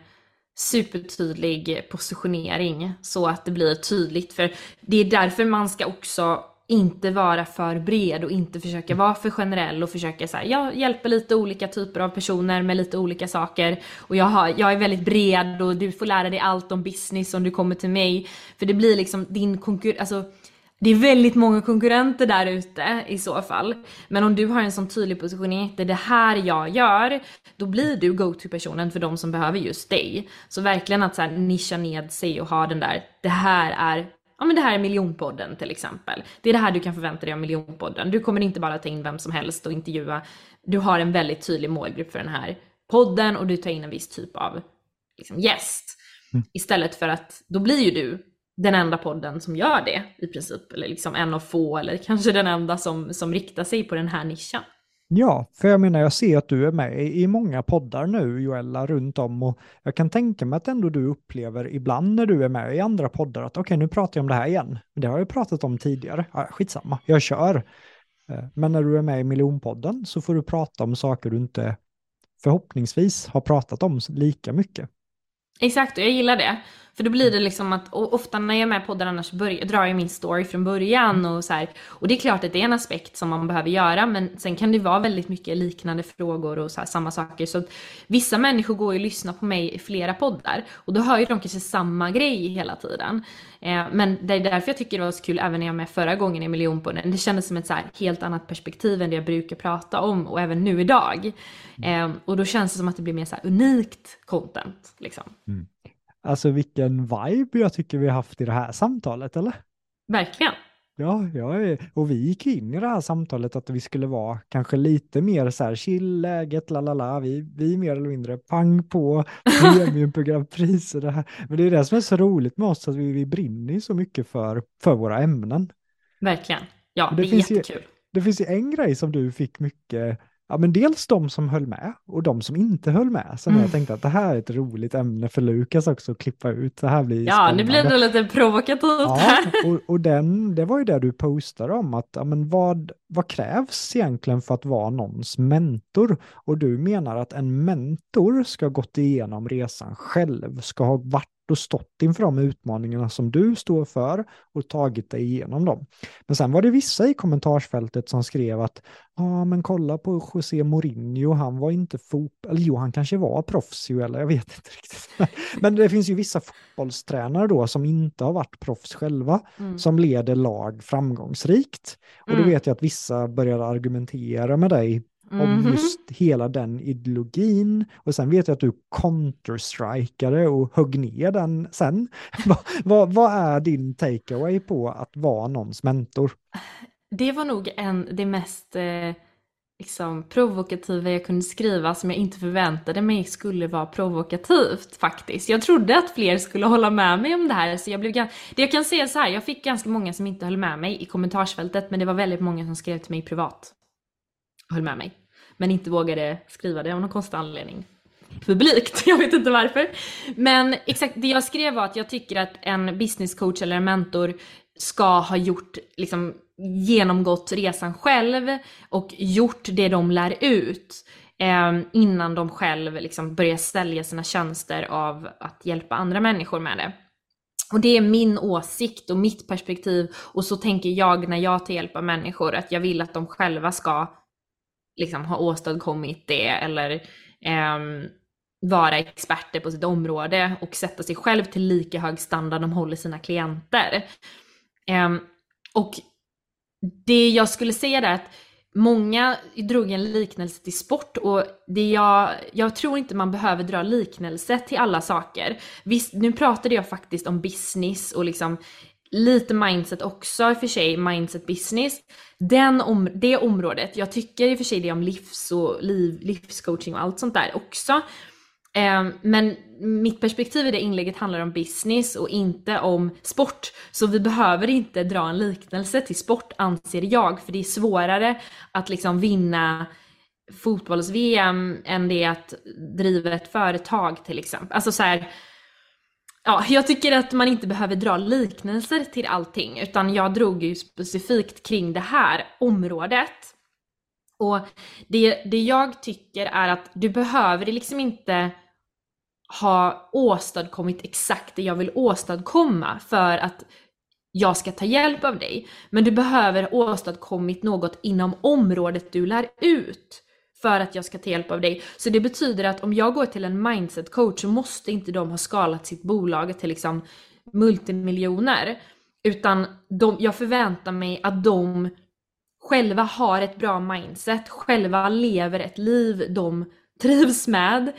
supertydlig positionering så att det blir tydligt. För det är därför man ska också inte vara för bred och inte försöka vara för generell och försöka säga jag hjälper lite olika typer av personer med lite olika saker och jag, har, jag är väldigt bred och du får lära dig allt om business om du kommer till mig. För det blir liksom din konkurrens, alltså det är väldigt många konkurrenter där ute i så fall. Men om du har en sån tydlig positionering, det är det här jag gör, då blir du go-to-personen för de som behöver just dig. Så verkligen att så här nischa ned sig och ha den där, det här är Ja men det här är miljonpodden till exempel. Det är det här du kan förvänta dig av miljonpodden. Du kommer inte bara ta in vem som helst och intervjua. Du har en väldigt tydlig målgrupp för den här podden och du tar in en viss typ av liksom, gäst. Mm. Istället för att då blir ju du den enda podden som gör det i princip. Eller liksom en av få eller kanske den enda som, som riktar sig på den här nischen. Ja, för jag menar jag ser att du är med i många poddar nu Joella runt om och jag kan tänka mig att ändå du upplever ibland när du är med i andra poddar att okej okay, nu pratar jag om det här igen. Det har jag pratat om tidigare. Ja, skitsamma, jag kör. Eh, men när du är med i miljonpodden så får du prata om saker du inte förhoppningsvis har pratat om lika mycket. Exakt, och jag gillar det. För då blir det liksom att, ofta när jag är med på poddar annars börjar, drar jag min story från början och så här. Och det är klart att det är en aspekt som man behöver göra, men sen kan det vara väldigt mycket liknande frågor och så här, samma saker. Så vissa människor går ju och lyssnar på mig i flera poddar och då hör ju de kanske samma grej hela tiden. Eh, men det är därför jag tycker det var så kul även när jag var med förra gången i miljonpodden. Det kändes som ett så här helt annat perspektiv än det jag brukar prata om och även nu idag. Eh, och då känns det som att det blir mer så unikt content liksom. Mm. Alltså vilken vibe jag tycker vi har haft i det här samtalet, eller? Verkligen. Ja, ja, och vi gick in i det här samtalet att vi skulle vara kanske lite mer så här chill, läget, la la la, vi, vi mer eller mindre pang på, premiumprogrampriser <laughs> det här. Men det är det som är så roligt med oss, att vi, vi brinner så mycket för, för våra ämnen. Verkligen, ja, det, det är jättekul. Ju, det finns ju en grej som du fick mycket Ja, men dels de som höll med och de som inte höll med. Så mm. jag tänkte att det här är ett roligt ämne för Lukas också att klippa ut. Det här blir Ja, spännande. nu blir det lite provokativt ja, och, och den, det var ju det du postade om, att ja, men vad, vad krävs egentligen för att vara någons mentor? Och du menar att en mentor ska ha gått igenom resan själv, ska ha varit och stått inför de utmaningarna som du står för och tagit dig igenom dem. Men sen var det vissa i kommentarsfältet som skrev att ja, men kolla på José Mourinho, han var inte fotboll, eller jo, han kanske var proffs ju, eller jag vet inte riktigt. <laughs> Men det finns ju vissa fotbollstränare då som inte har varit proffs själva, mm. som leder lag framgångsrikt. Och då mm. vet jag att vissa började argumentera med dig mm -hmm. just hela den ideologin. Och sen vet jag att du counterstrikade och högg ner den sen. <laughs> vad, vad, vad, är din takeaway på att vara någons mentor? Det var nog en, det mest eh, liksom, provokativa jag kunde skriva som jag inte förväntade mig skulle vara provokativt faktiskt. Jag trodde att fler skulle hålla med mig om det här. Så jag blev, det jag kan säga så här, jag fick ganska många som inte höll med mig i kommentarsfältet men det var väldigt många som skrev till mig privat höll med mig. Men inte vågade skriva det av någon konstig anledning publikt. <laughs> Jag vet inte varför. Men exakt det jag skrev var att jag tycker att en business coach eller en mentor ska ha gjort, liksom genomgått resan själv och gjort det de lär ut eh, innan de själv liksom börjar sälja sina tjänster av att hjälpa andra människor med det. Och det är min åsikt och mitt perspektiv och så tänker jag när jag tar hjälp av människor att jag vill att de själva ska liksom ha åstadkommit det eller eh, vara experter på sitt område och sätta sig själv till lika hög standard de håller sina klienter. Eh, och det jag skulle säga är att många drog en liknelse till sport och det jag, jag tror inte man behöver dra liknelse till alla saker. Visst, nu pratade jag faktiskt om business och liksom lite mindset också i och för sig, mindset business. Den om, det området, jag tycker i och för sig det om livs och liv, livscoaching och allt sånt där också. Ehm, men mitt perspektiv i det inlägget handlar om business och inte om sport. Så vi behöver inte dra en liknelse till sport anser jag, för det är svårare att liksom vinna fotbolls-VM än det är att driva ett företag till exempel. Alltså så här, Ja, jag tycker att man inte behöver dra liknelser till allting, utan jag drog ju specifikt kring det här området. Och det, det jag tycker är att du behöver liksom inte ha åstadkommit exakt det jag vill åstadkomma för att jag ska ta hjälp av dig. Men du behöver åstadkommit något inom området du lär ut för att jag ska ta hjälp av dig. Så det betyder att om jag går till en mindset coach så måste inte de ha skalat sitt bolag till liksom multimiljoner. Utan de, jag förväntar mig att de själva har ett bra mindset, själva lever ett liv de trivs med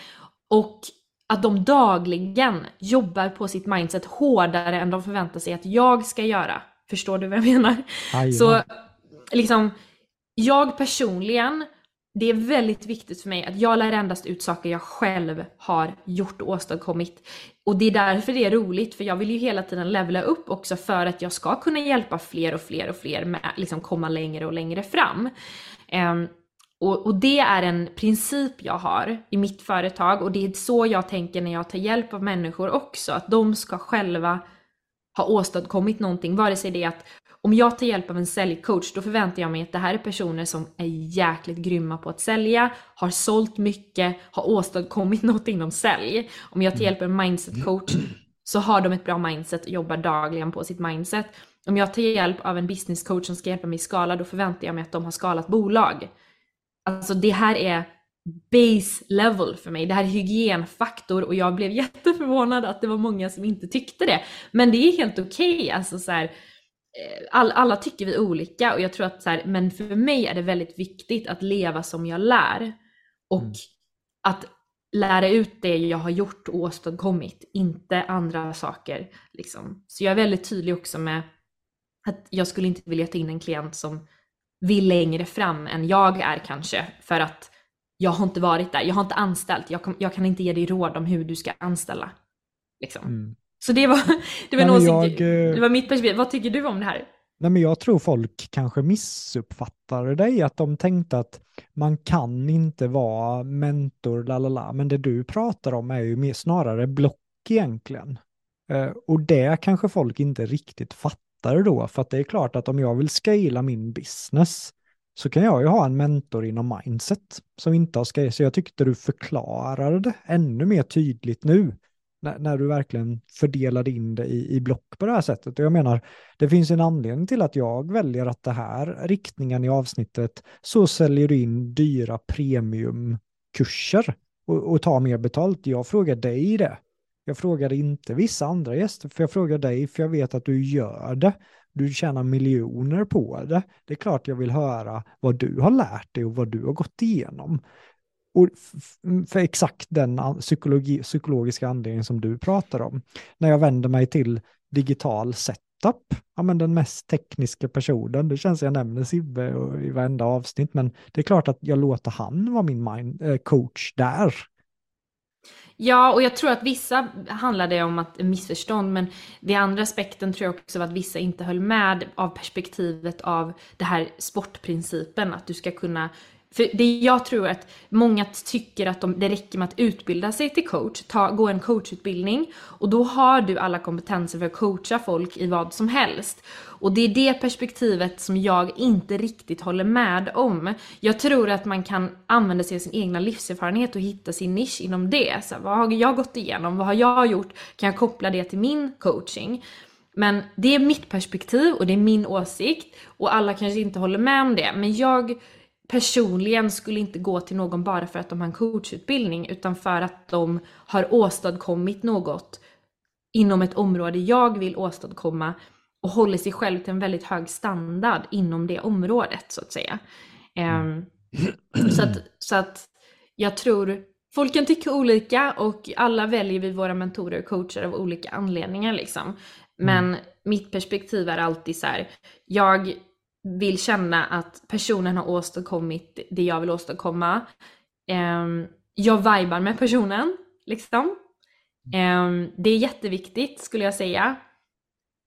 och att de dagligen jobbar på sitt mindset hårdare än de förväntar sig att jag ska göra. Förstår du vad jag menar? Aj, så liksom, jag personligen det är väldigt viktigt för mig att jag lär endast ut saker jag själv har gjort och åstadkommit. Och det är därför det är roligt, för jag vill ju hela tiden levla upp också för att jag ska kunna hjälpa fler och fler och fler med liksom komma längre och längre fram. Um, och, och, det är en princip jag har i mitt företag och det är så jag tänker när jag tar hjälp av människor också, att de ska själva ha åstadkommit någonting, vare sig det är att om jag tar hjälp av en säljcoach, då förväntar jag mig att det här är personer som är jäkligt grymma på att sälja, har sålt mycket, har åstadkommit <laughs> något inom sälj. Om jag tar hjälp av en mindsetcoach så har de ett bra mindset och jobbar dagligen på sitt mindset. Om jag tar hjälp av en businesscoach som ska hjälpa mig skala, då förväntar jag mig att de har skalat bolag. Alltså det här är base level för mig. Det här är hygienfaktor och jag blev <laughs> jätteförvånad att det var många som inte tyckte det. Men det är helt okej. Okay. Alltså så här, all, alla tycker vi olika och jag tror att så här, men för mig är det väldigt viktigt att leva som jag lär. Och mm. att lära ut det jag har gjort och åstadkommit, inte andra saker. Liksom. Så jag är väldigt tydlig också med att jag skulle inte vilja ta in en klient som vill längre fram än jag är kanske, för att jag har inte varit där, jag har inte anställt, jag kan, jag kan inte ge dig råd om hur du ska anställa. Liksom. Mm. Så det var, det var, Nej, jag, eh, det var mitt perspektiv. Vad tycker du om det här? Nej, men jag tror folk kanske missuppfattade dig, att de tänkte att man kan inte vara mentor, lalala. men det du pratar om är ju mer, snarare block egentligen. Eh, och det kanske folk inte riktigt fattar då, för att det är klart att om jag vill scala min business så kan jag ju ha en mentor inom mindset som inte har scale. Så jag tyckte du förklarade det ännu mer tydligt nu när, när, du verkligen fördelade in det i, i block på det här sättet. Och jag menar, det finns en anledning till att jag väljer att det här riktningen i avsnittet så säljer du in dyra premiumkurser och, och tar mer betalt. Jag frågar dig det. Jag frågade inte vissa andra gäster, för jag frågar dig för jag vet att du gör det. Du tjänar miljoner på det. Det är klart jag vill höra vad du har lärt dig och vad du har gått igenom. Mm, för exakt den psykologi, psykologiska anledningen som du pratar om. När jag vänder mig till digital setup, ja men den mest tekniska personen, det känns jag nämner Sibbe i varenda avsnitt, men det är klart att jag låter han vara min mind, eh, coach där. Ja, och jag tror att vissa handlade om att missförstånd, men det andra aspekten tror jag också var att vissa inte höll med av perspektivet av det här sportprincipen, att du ska kunna för det jag tror att många tycker att de, det räcker med att utbilda sig till coach, ta, gå en coachutbildning och då har du alla kompetenser för att coacha folk i vad som helst. Och det är det perspektivet som jag inte riktigt håller med om. Jag tror att man kan använda sig av sin egna livserfarenhet och hitta sin nisch inom det. Så vad har jag gått igenom? Vad har jag gjort? Kan jag koppla det till min coaching? Men det är mitt perspektiv och det är min åsikt och alla kanske inte håller med om det. Men jag personligen skulle inte gå till någon bara för att de har en coachutbildning utan för att de har åstadkommit något inom ett område jag vill åstadkomma och håller sig själv till en väldigt hög standard inom det området så att säga. Um, så, att, så att jag tror folk kan tycka olika och alla väljer vi våra mentorer och coacher av olika anledningar liksom. Men mm. mitt perspektiv är alltid så här, jag vill känna att personen har åstadkommit det jag vill åstadkomma. Um, jag vibar med personen, liksom. Um, det är jätteviktigt skulle jag säga.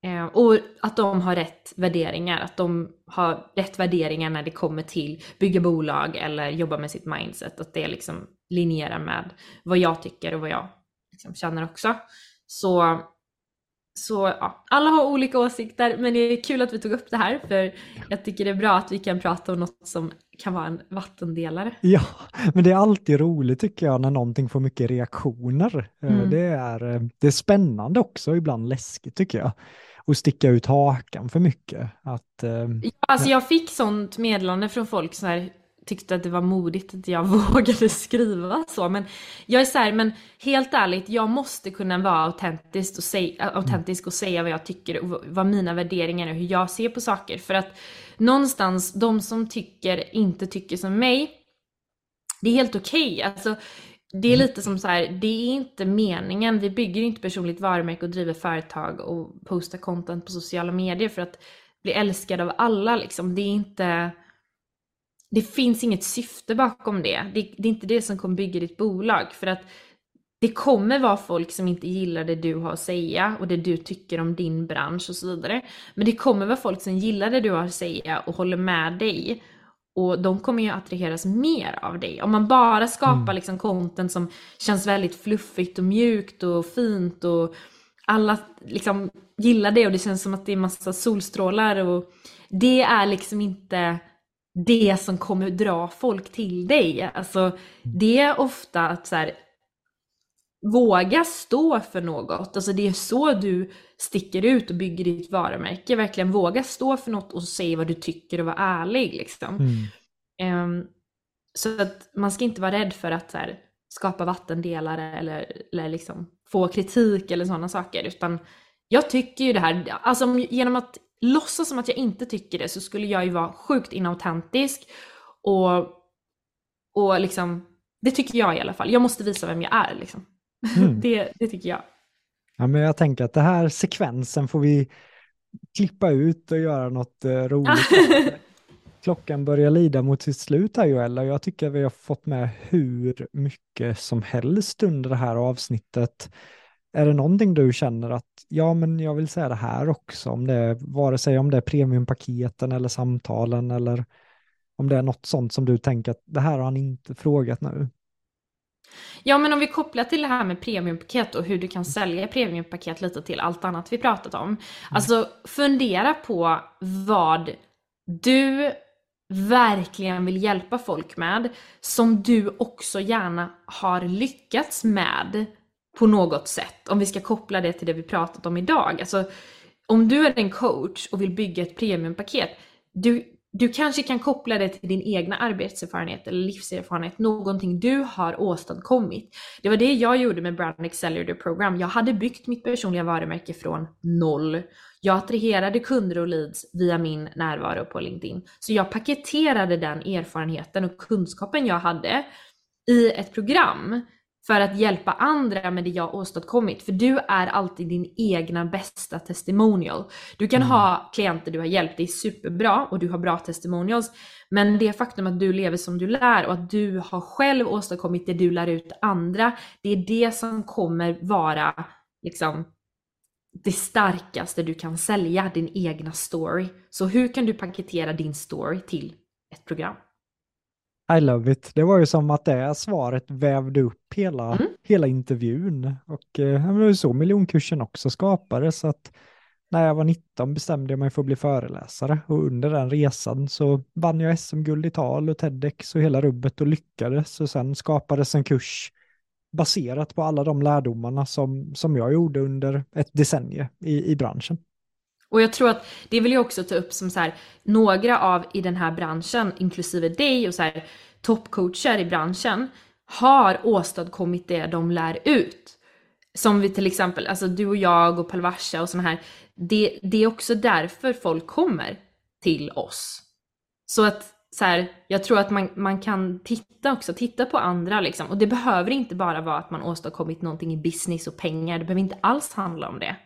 Um, och att de har rätt värderingar, att de har rätt värderingar när det kommer till bygga bolag eller jobba med sitt mindset. Att det liksom linjerar med vad jag tycker och vad jag liksom känner också. Så så ja, alla har olika åsikter men det är kul att vi tog upp det här för jag tycker det är bra att vi kan prata om något som kan vara en vattendelare. Ja, men det är alltid roligt tycker jag när någonting får mycket reaktioner. Eh, mm. Det, är, eh, det är spännande också, ibland läskigt tycker jag. Och sticka ut hakan för mycket. Att, eh, ja, alltså jag fick sånt meddelande från folk så här, tyckte att det var modigt att jag <laughs> vågade skriva så. Men jag är så här, men helt ärligt, jag måste kunna vara autentisk och, säga, autentisk och säga vad jag tycker och vad mina värderingar är och hur jag ser på saker. För att någonstans, de som tycker, inte tycker som mig, det är helt okej. Okay. Alltså, det är mm. lite som så här, det är inte meningen, vi bygger inte personligt varumärke och driver företag och postar content på sociala medier för att bli älskad av alla liksom. Det är inte det finns inget syfte bakom det. det. Det är inte det som kommer bygga ditt bolag. För att det kommer vara folk som inte gillar det du har att säga och det du tycker om din bransch och så vidare. Men det kommer vara folk som gillar det du har att säga och håller med dig. Och de kommer ju attraheras mer av dig. Om man bara skapar mm. liksom content som känns väldigt fluffigt och mjukt och fint och alla liksom gillar det och det känns som att det är massa solstrålar och det är liksom inte det som kommer dra folk till dig. Alltså, det är ofta att så här, våga stå för något. Alltså det är så du sticker ut och bygger ditt varumärke. Verkligen våga stå för något och säga vad du tycker och vara ärlig. Liksom. Mm. Um, så att man ska inte vara rädd för att så här, skapa vattendelare eller, eller liksom få kritik eller sådana saker. Utan jag tycker ju det här, alltså genom att låtsas som att jag inte tycker det så skulle jag ju vara sjukt inautentisk och, och liksom, det tycker jag i alla fall. Jag måste visa vem jag är liksom. Mm. <laughs> det, det tycker jag. Ja, men jag tänker att det här sekvensen får vi klippa ut och göra något eh, roligt. <laughs> Klockan börjar lida mot sitt slut här Joel och jag tycker vi har fått med hur mycket som helst under det här avsnittet. Är det någonting du känner att ja, men jag vill säga det här också, om det är, vare sig om det är premiumpaketen eller samtalen eller om det är något sånt som du tänker att det här har han inte frågat nu. Ja, men om vi kopplar till det här med premiumpaket och hur du kan sälja premiumpaket lite till allt annat vi pratat om. Mm. Alltså fundera på vad du verkligen vill hjälpa folk med, som du också gärna har lyckats med på något sätt. Om vi ska koppla det till det vi pratat om idag. Alltså, om du är en coach och vill bygga ett premiumpaket, du, du kanske kan koppla det till din egna arbetserfarenhet eller livserfarenhet, någonting du har åstadkommit. Det var det jag gjorde med Brand Accelerator Program. Jag hade byggt mitt personliga varumärke från noll. Jag attraherade kunder och leads via min närvaro på LinkedIn. Så jag paketerade den erfarenheten och kunskapen jag hade i ett program för att hjälpa andra med det jag åstadkommit. För du är alltid din egna bästa testimonial. Du kan mm. ha klienter du har hjälpt, det är superbra och du har bra testimonials. Men det faktum att du lever som du lär och att du har själv åstadkommit det du lär ut andra, det är det som kommer vara liksom det starkaste du kan sälja, din egna story. Så hur kan du paketera din story till ett program? I love it. Det var ju som att det svaret vävde upp hela, mm. hela intervjun. Och eh, det var så miljonkursen också skapades. Så att när jag var 19 bestämde jag mig för att bli föreläsare och under den resan så vann jag SM-guld i tal och TEDx och hela rubbet och lyckades. Och sen skapades en kurs baserat på alla de lärdomarna som, som jag gjorde under ett decennium i, i branschen. Och jag tror att det vill jag också ta upp som så här, några av i den här branschen, inklusive dig och så här, toppcoacher i branschen, har åstadkommit det de lär ut. Som vi till exempel, alltså du och jag och Palvasha och sådana här. Det, det är också därför folk kommer till oss. Så att så här, jag tror att man, man kan titta också, titta på andra liksom. Och det behöver inte bara vara att man åstadkommit någonting i business och pengar, det behöver inte alls handla om det.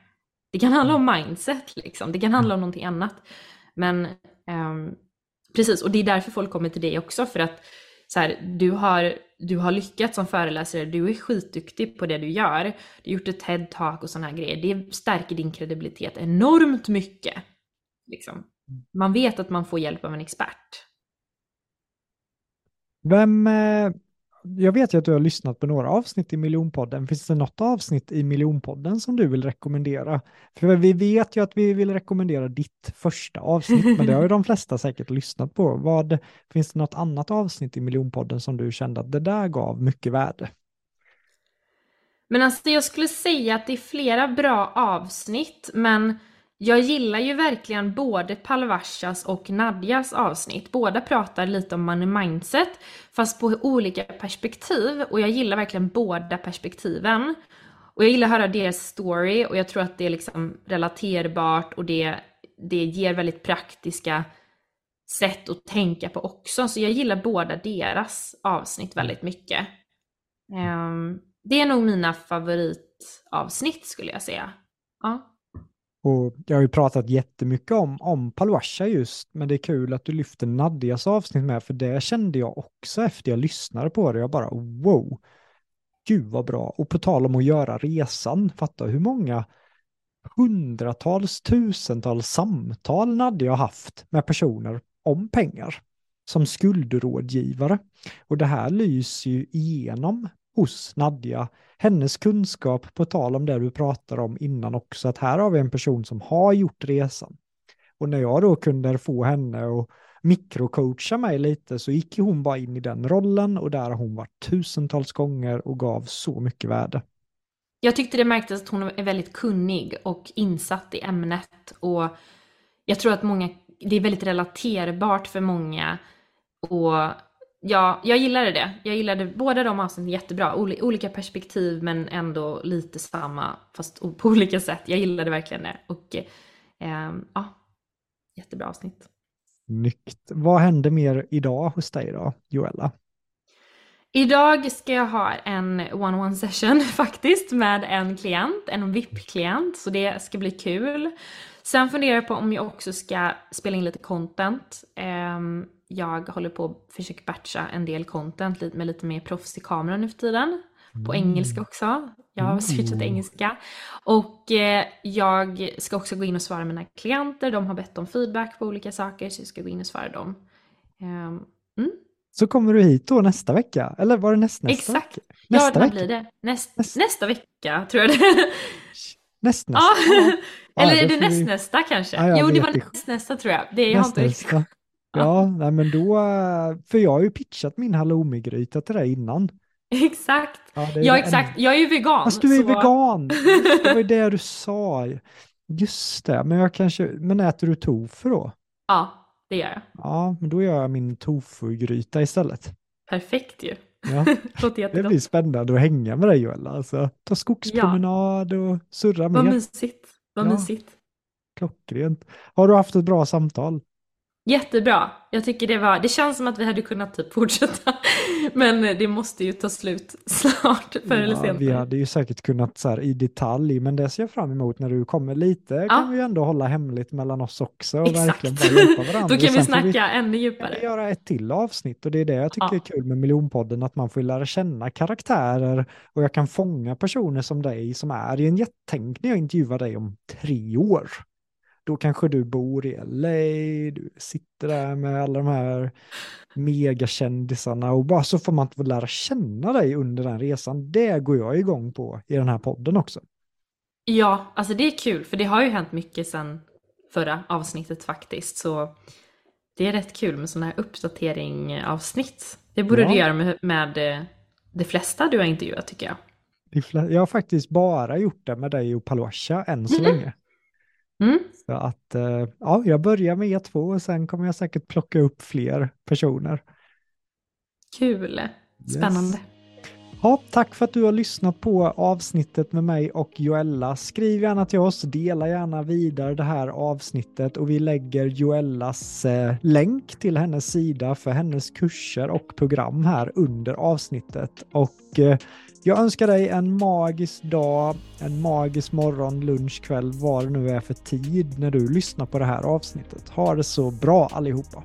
Det kan handla om mindset liksom, det kan handla om någonting annat. Men um, precis, och det är därför folk kommer till dig också, för att så här, du, har, du har lyckats som föreläsare, du är skitduktig på det du gör, du har gjort ett TED-talk och sådana här grejer, det stärker din kredibilitet enormt mycket. Liksom. Man vet att man får hjälp av en expert. Vem, eh, jag vet ju att du har lyssnat på några avsnitt i Miljonpodden. Finns det något avsnitt i Miljonpodden som du vill rekommendera? För vi vet ju att vi vill rekommendera ditt första avsnitt, men det har ju <laughs> de flesta säkert lyssnat på. Vad, finns det något annat avsnitt i Miljonpodden som du kände att det där gav mycket värde? Men alltså jag skulle säga att det är flera bra avsnitt, men jag gillar ju verkligen både Palvashas och Nadjas avsnitt. Båda pratar lite om money mindset, fast på olika perspektiv. Och jag gillar verkligen båda perspektiven. Och jag gillar att höra deras story och jag tror att det är liksom relaterbart och det, det ger väldigt praktiska sätt att tänka på också. Så jag gillar båda deras avsnitt väldigt mycket. Um, det är nog mina favoritavsnitt skulle jag säga. Ja. Och jag har ju pratat jättemycket om, om Paluasha just, men det är kul att du lyfter Nadias avsnitt med, för det kände jag också efter jag lyssnade på det. Jag bara wow, gud vad bra. Och på tal om att göra resan, fatta hur många hundratals, tusentals samtal Nadja har haft med personer om pengar som skuldrådgivare. Och det här lyser ju igenom hos Nadja hennes kunskap, på tal om det du pratar om innan också, att här har vi en person som har gjort resan. Och när jag då kunde få henne att mikrocoacha mig lite så gick hon bara in i den rollen och där har hon varit tusentals gånger och gav så mycket värde. Jag tyckte det märktes att hon är väldigt kunnig och insatt i ämnet och jag tror att många, det är väldigt relaterbart för många och ja, jag gillade det. Jag gillade båda de avsnitten jättebra. olika perspektiv men ändå lite samma fast på olika sätt. Jag gillade verkligen det och eh, ja, jättebra avsnitt. Snyggt. Vad händer mer idag hos dig då, Joella? Idag ska jag ha en one-on-one session <laughs> faktiskt med en klient, en VIP-klient, så det ska bli kul. Sen funderar jag på om jag också ska spela in lite content. Ehm, jag håller på att försöka batcha en del content med lite mer proffsig kamera nu för tiden. På mm. engelska också. Jag har switchat till engelska. Och eh, jag ska också gå in och svara mina klienter. De har bett om feedback på olika saker så jag ska gå in och svara dem. Ehm, mm. Så kommer du hit då nästa vecka? Eller var det näst, nästa Exakt. vecka? Nästa ja, när blir det? Näst, nästa. nästa vecka tror jag det Näst, nästa. <laughs> Ja. Eller är det näst, nästa kanske? Ja, jo, det var näst, nästa tror jag. Det jag har inte riktigt. Ja, ja nej, men då, för jag har ju pitchat min halloumigryta till dig innan. <laughs> Exakt. Ja, ja exakt. En... Jag är ju vegan. Fast du är så... vegan. <laughs> Det var ju det du sa. Just det, men jag kanske, men äter du tofu då? Ja, det gör jag. Ja, men då gör jag min tofu-gryta istället. Perfekt ju. Ja. <laughs> det blir spännande att hänga med dig Joella. Alltså, ta skogspromenad ja. och surra med. Vad mysigt. Vad ja. mysigt. Klockrent. Har du haft ett bra samtal? Jättebra. Jag tycker det var, det känns som att vi hade kunnat typ fortsätta. <laughs> Men det måste ju ta slut <laughs> snart, förr ja, eller senare. Vi hade ju säkert kunnat så här i detalj, men det ser jag fram emot när du kommer lite. Ja. kan vi ändå hålla hemligt mellan oss också. Och Exakt. Verkligen bara hjälpa <laughs> varandra. Då kan vi snacka vi, ännu djupare. Vi göra ett till avsnitt och det är det jag tycker ja. är kul med miljonpodden, att man får lära känna karaktärer och jag kan fånga personer som dig som är i en jättetänk när jag intervjuar dig om tre år då kanske du bor i LA, du sitter där med alla de här megakändisarna och bara så får man få lära känna dig under den resan. Det går jag igång på i den här podden också. Ja, alltså det är kul för det har ju hänt mycket sedan förra avsnittet faktiskt. Så det är rätt kul med sådana här uppdatering avsnitt. Det borde ja. du göra med, med eh, de flesta du har intervjuat tycker jag. Jag har faktiskt bara gjort det med dig och Palosha än så mm. länge. Mm. Så att eh, ja, jag börjar med E2 och sen kommer jag säkert plocka upp fler personer. Kul, spännande. Yes. Ja, tack för att du har lyssnat på avsnittet med mig och Joella. Skriv gärna till oss, dela gärna vidare det här avsnittet och vi lägger Joellas eh, länk till hennes sida för hennes kurser och program här under avsnittet. Och eh, jag önskar dig en magisk dag, en magisk morgon, lunch, kväll, vad det nu är för tid när du lyssnar på det här avsnittet. Ha det så bra allihopa!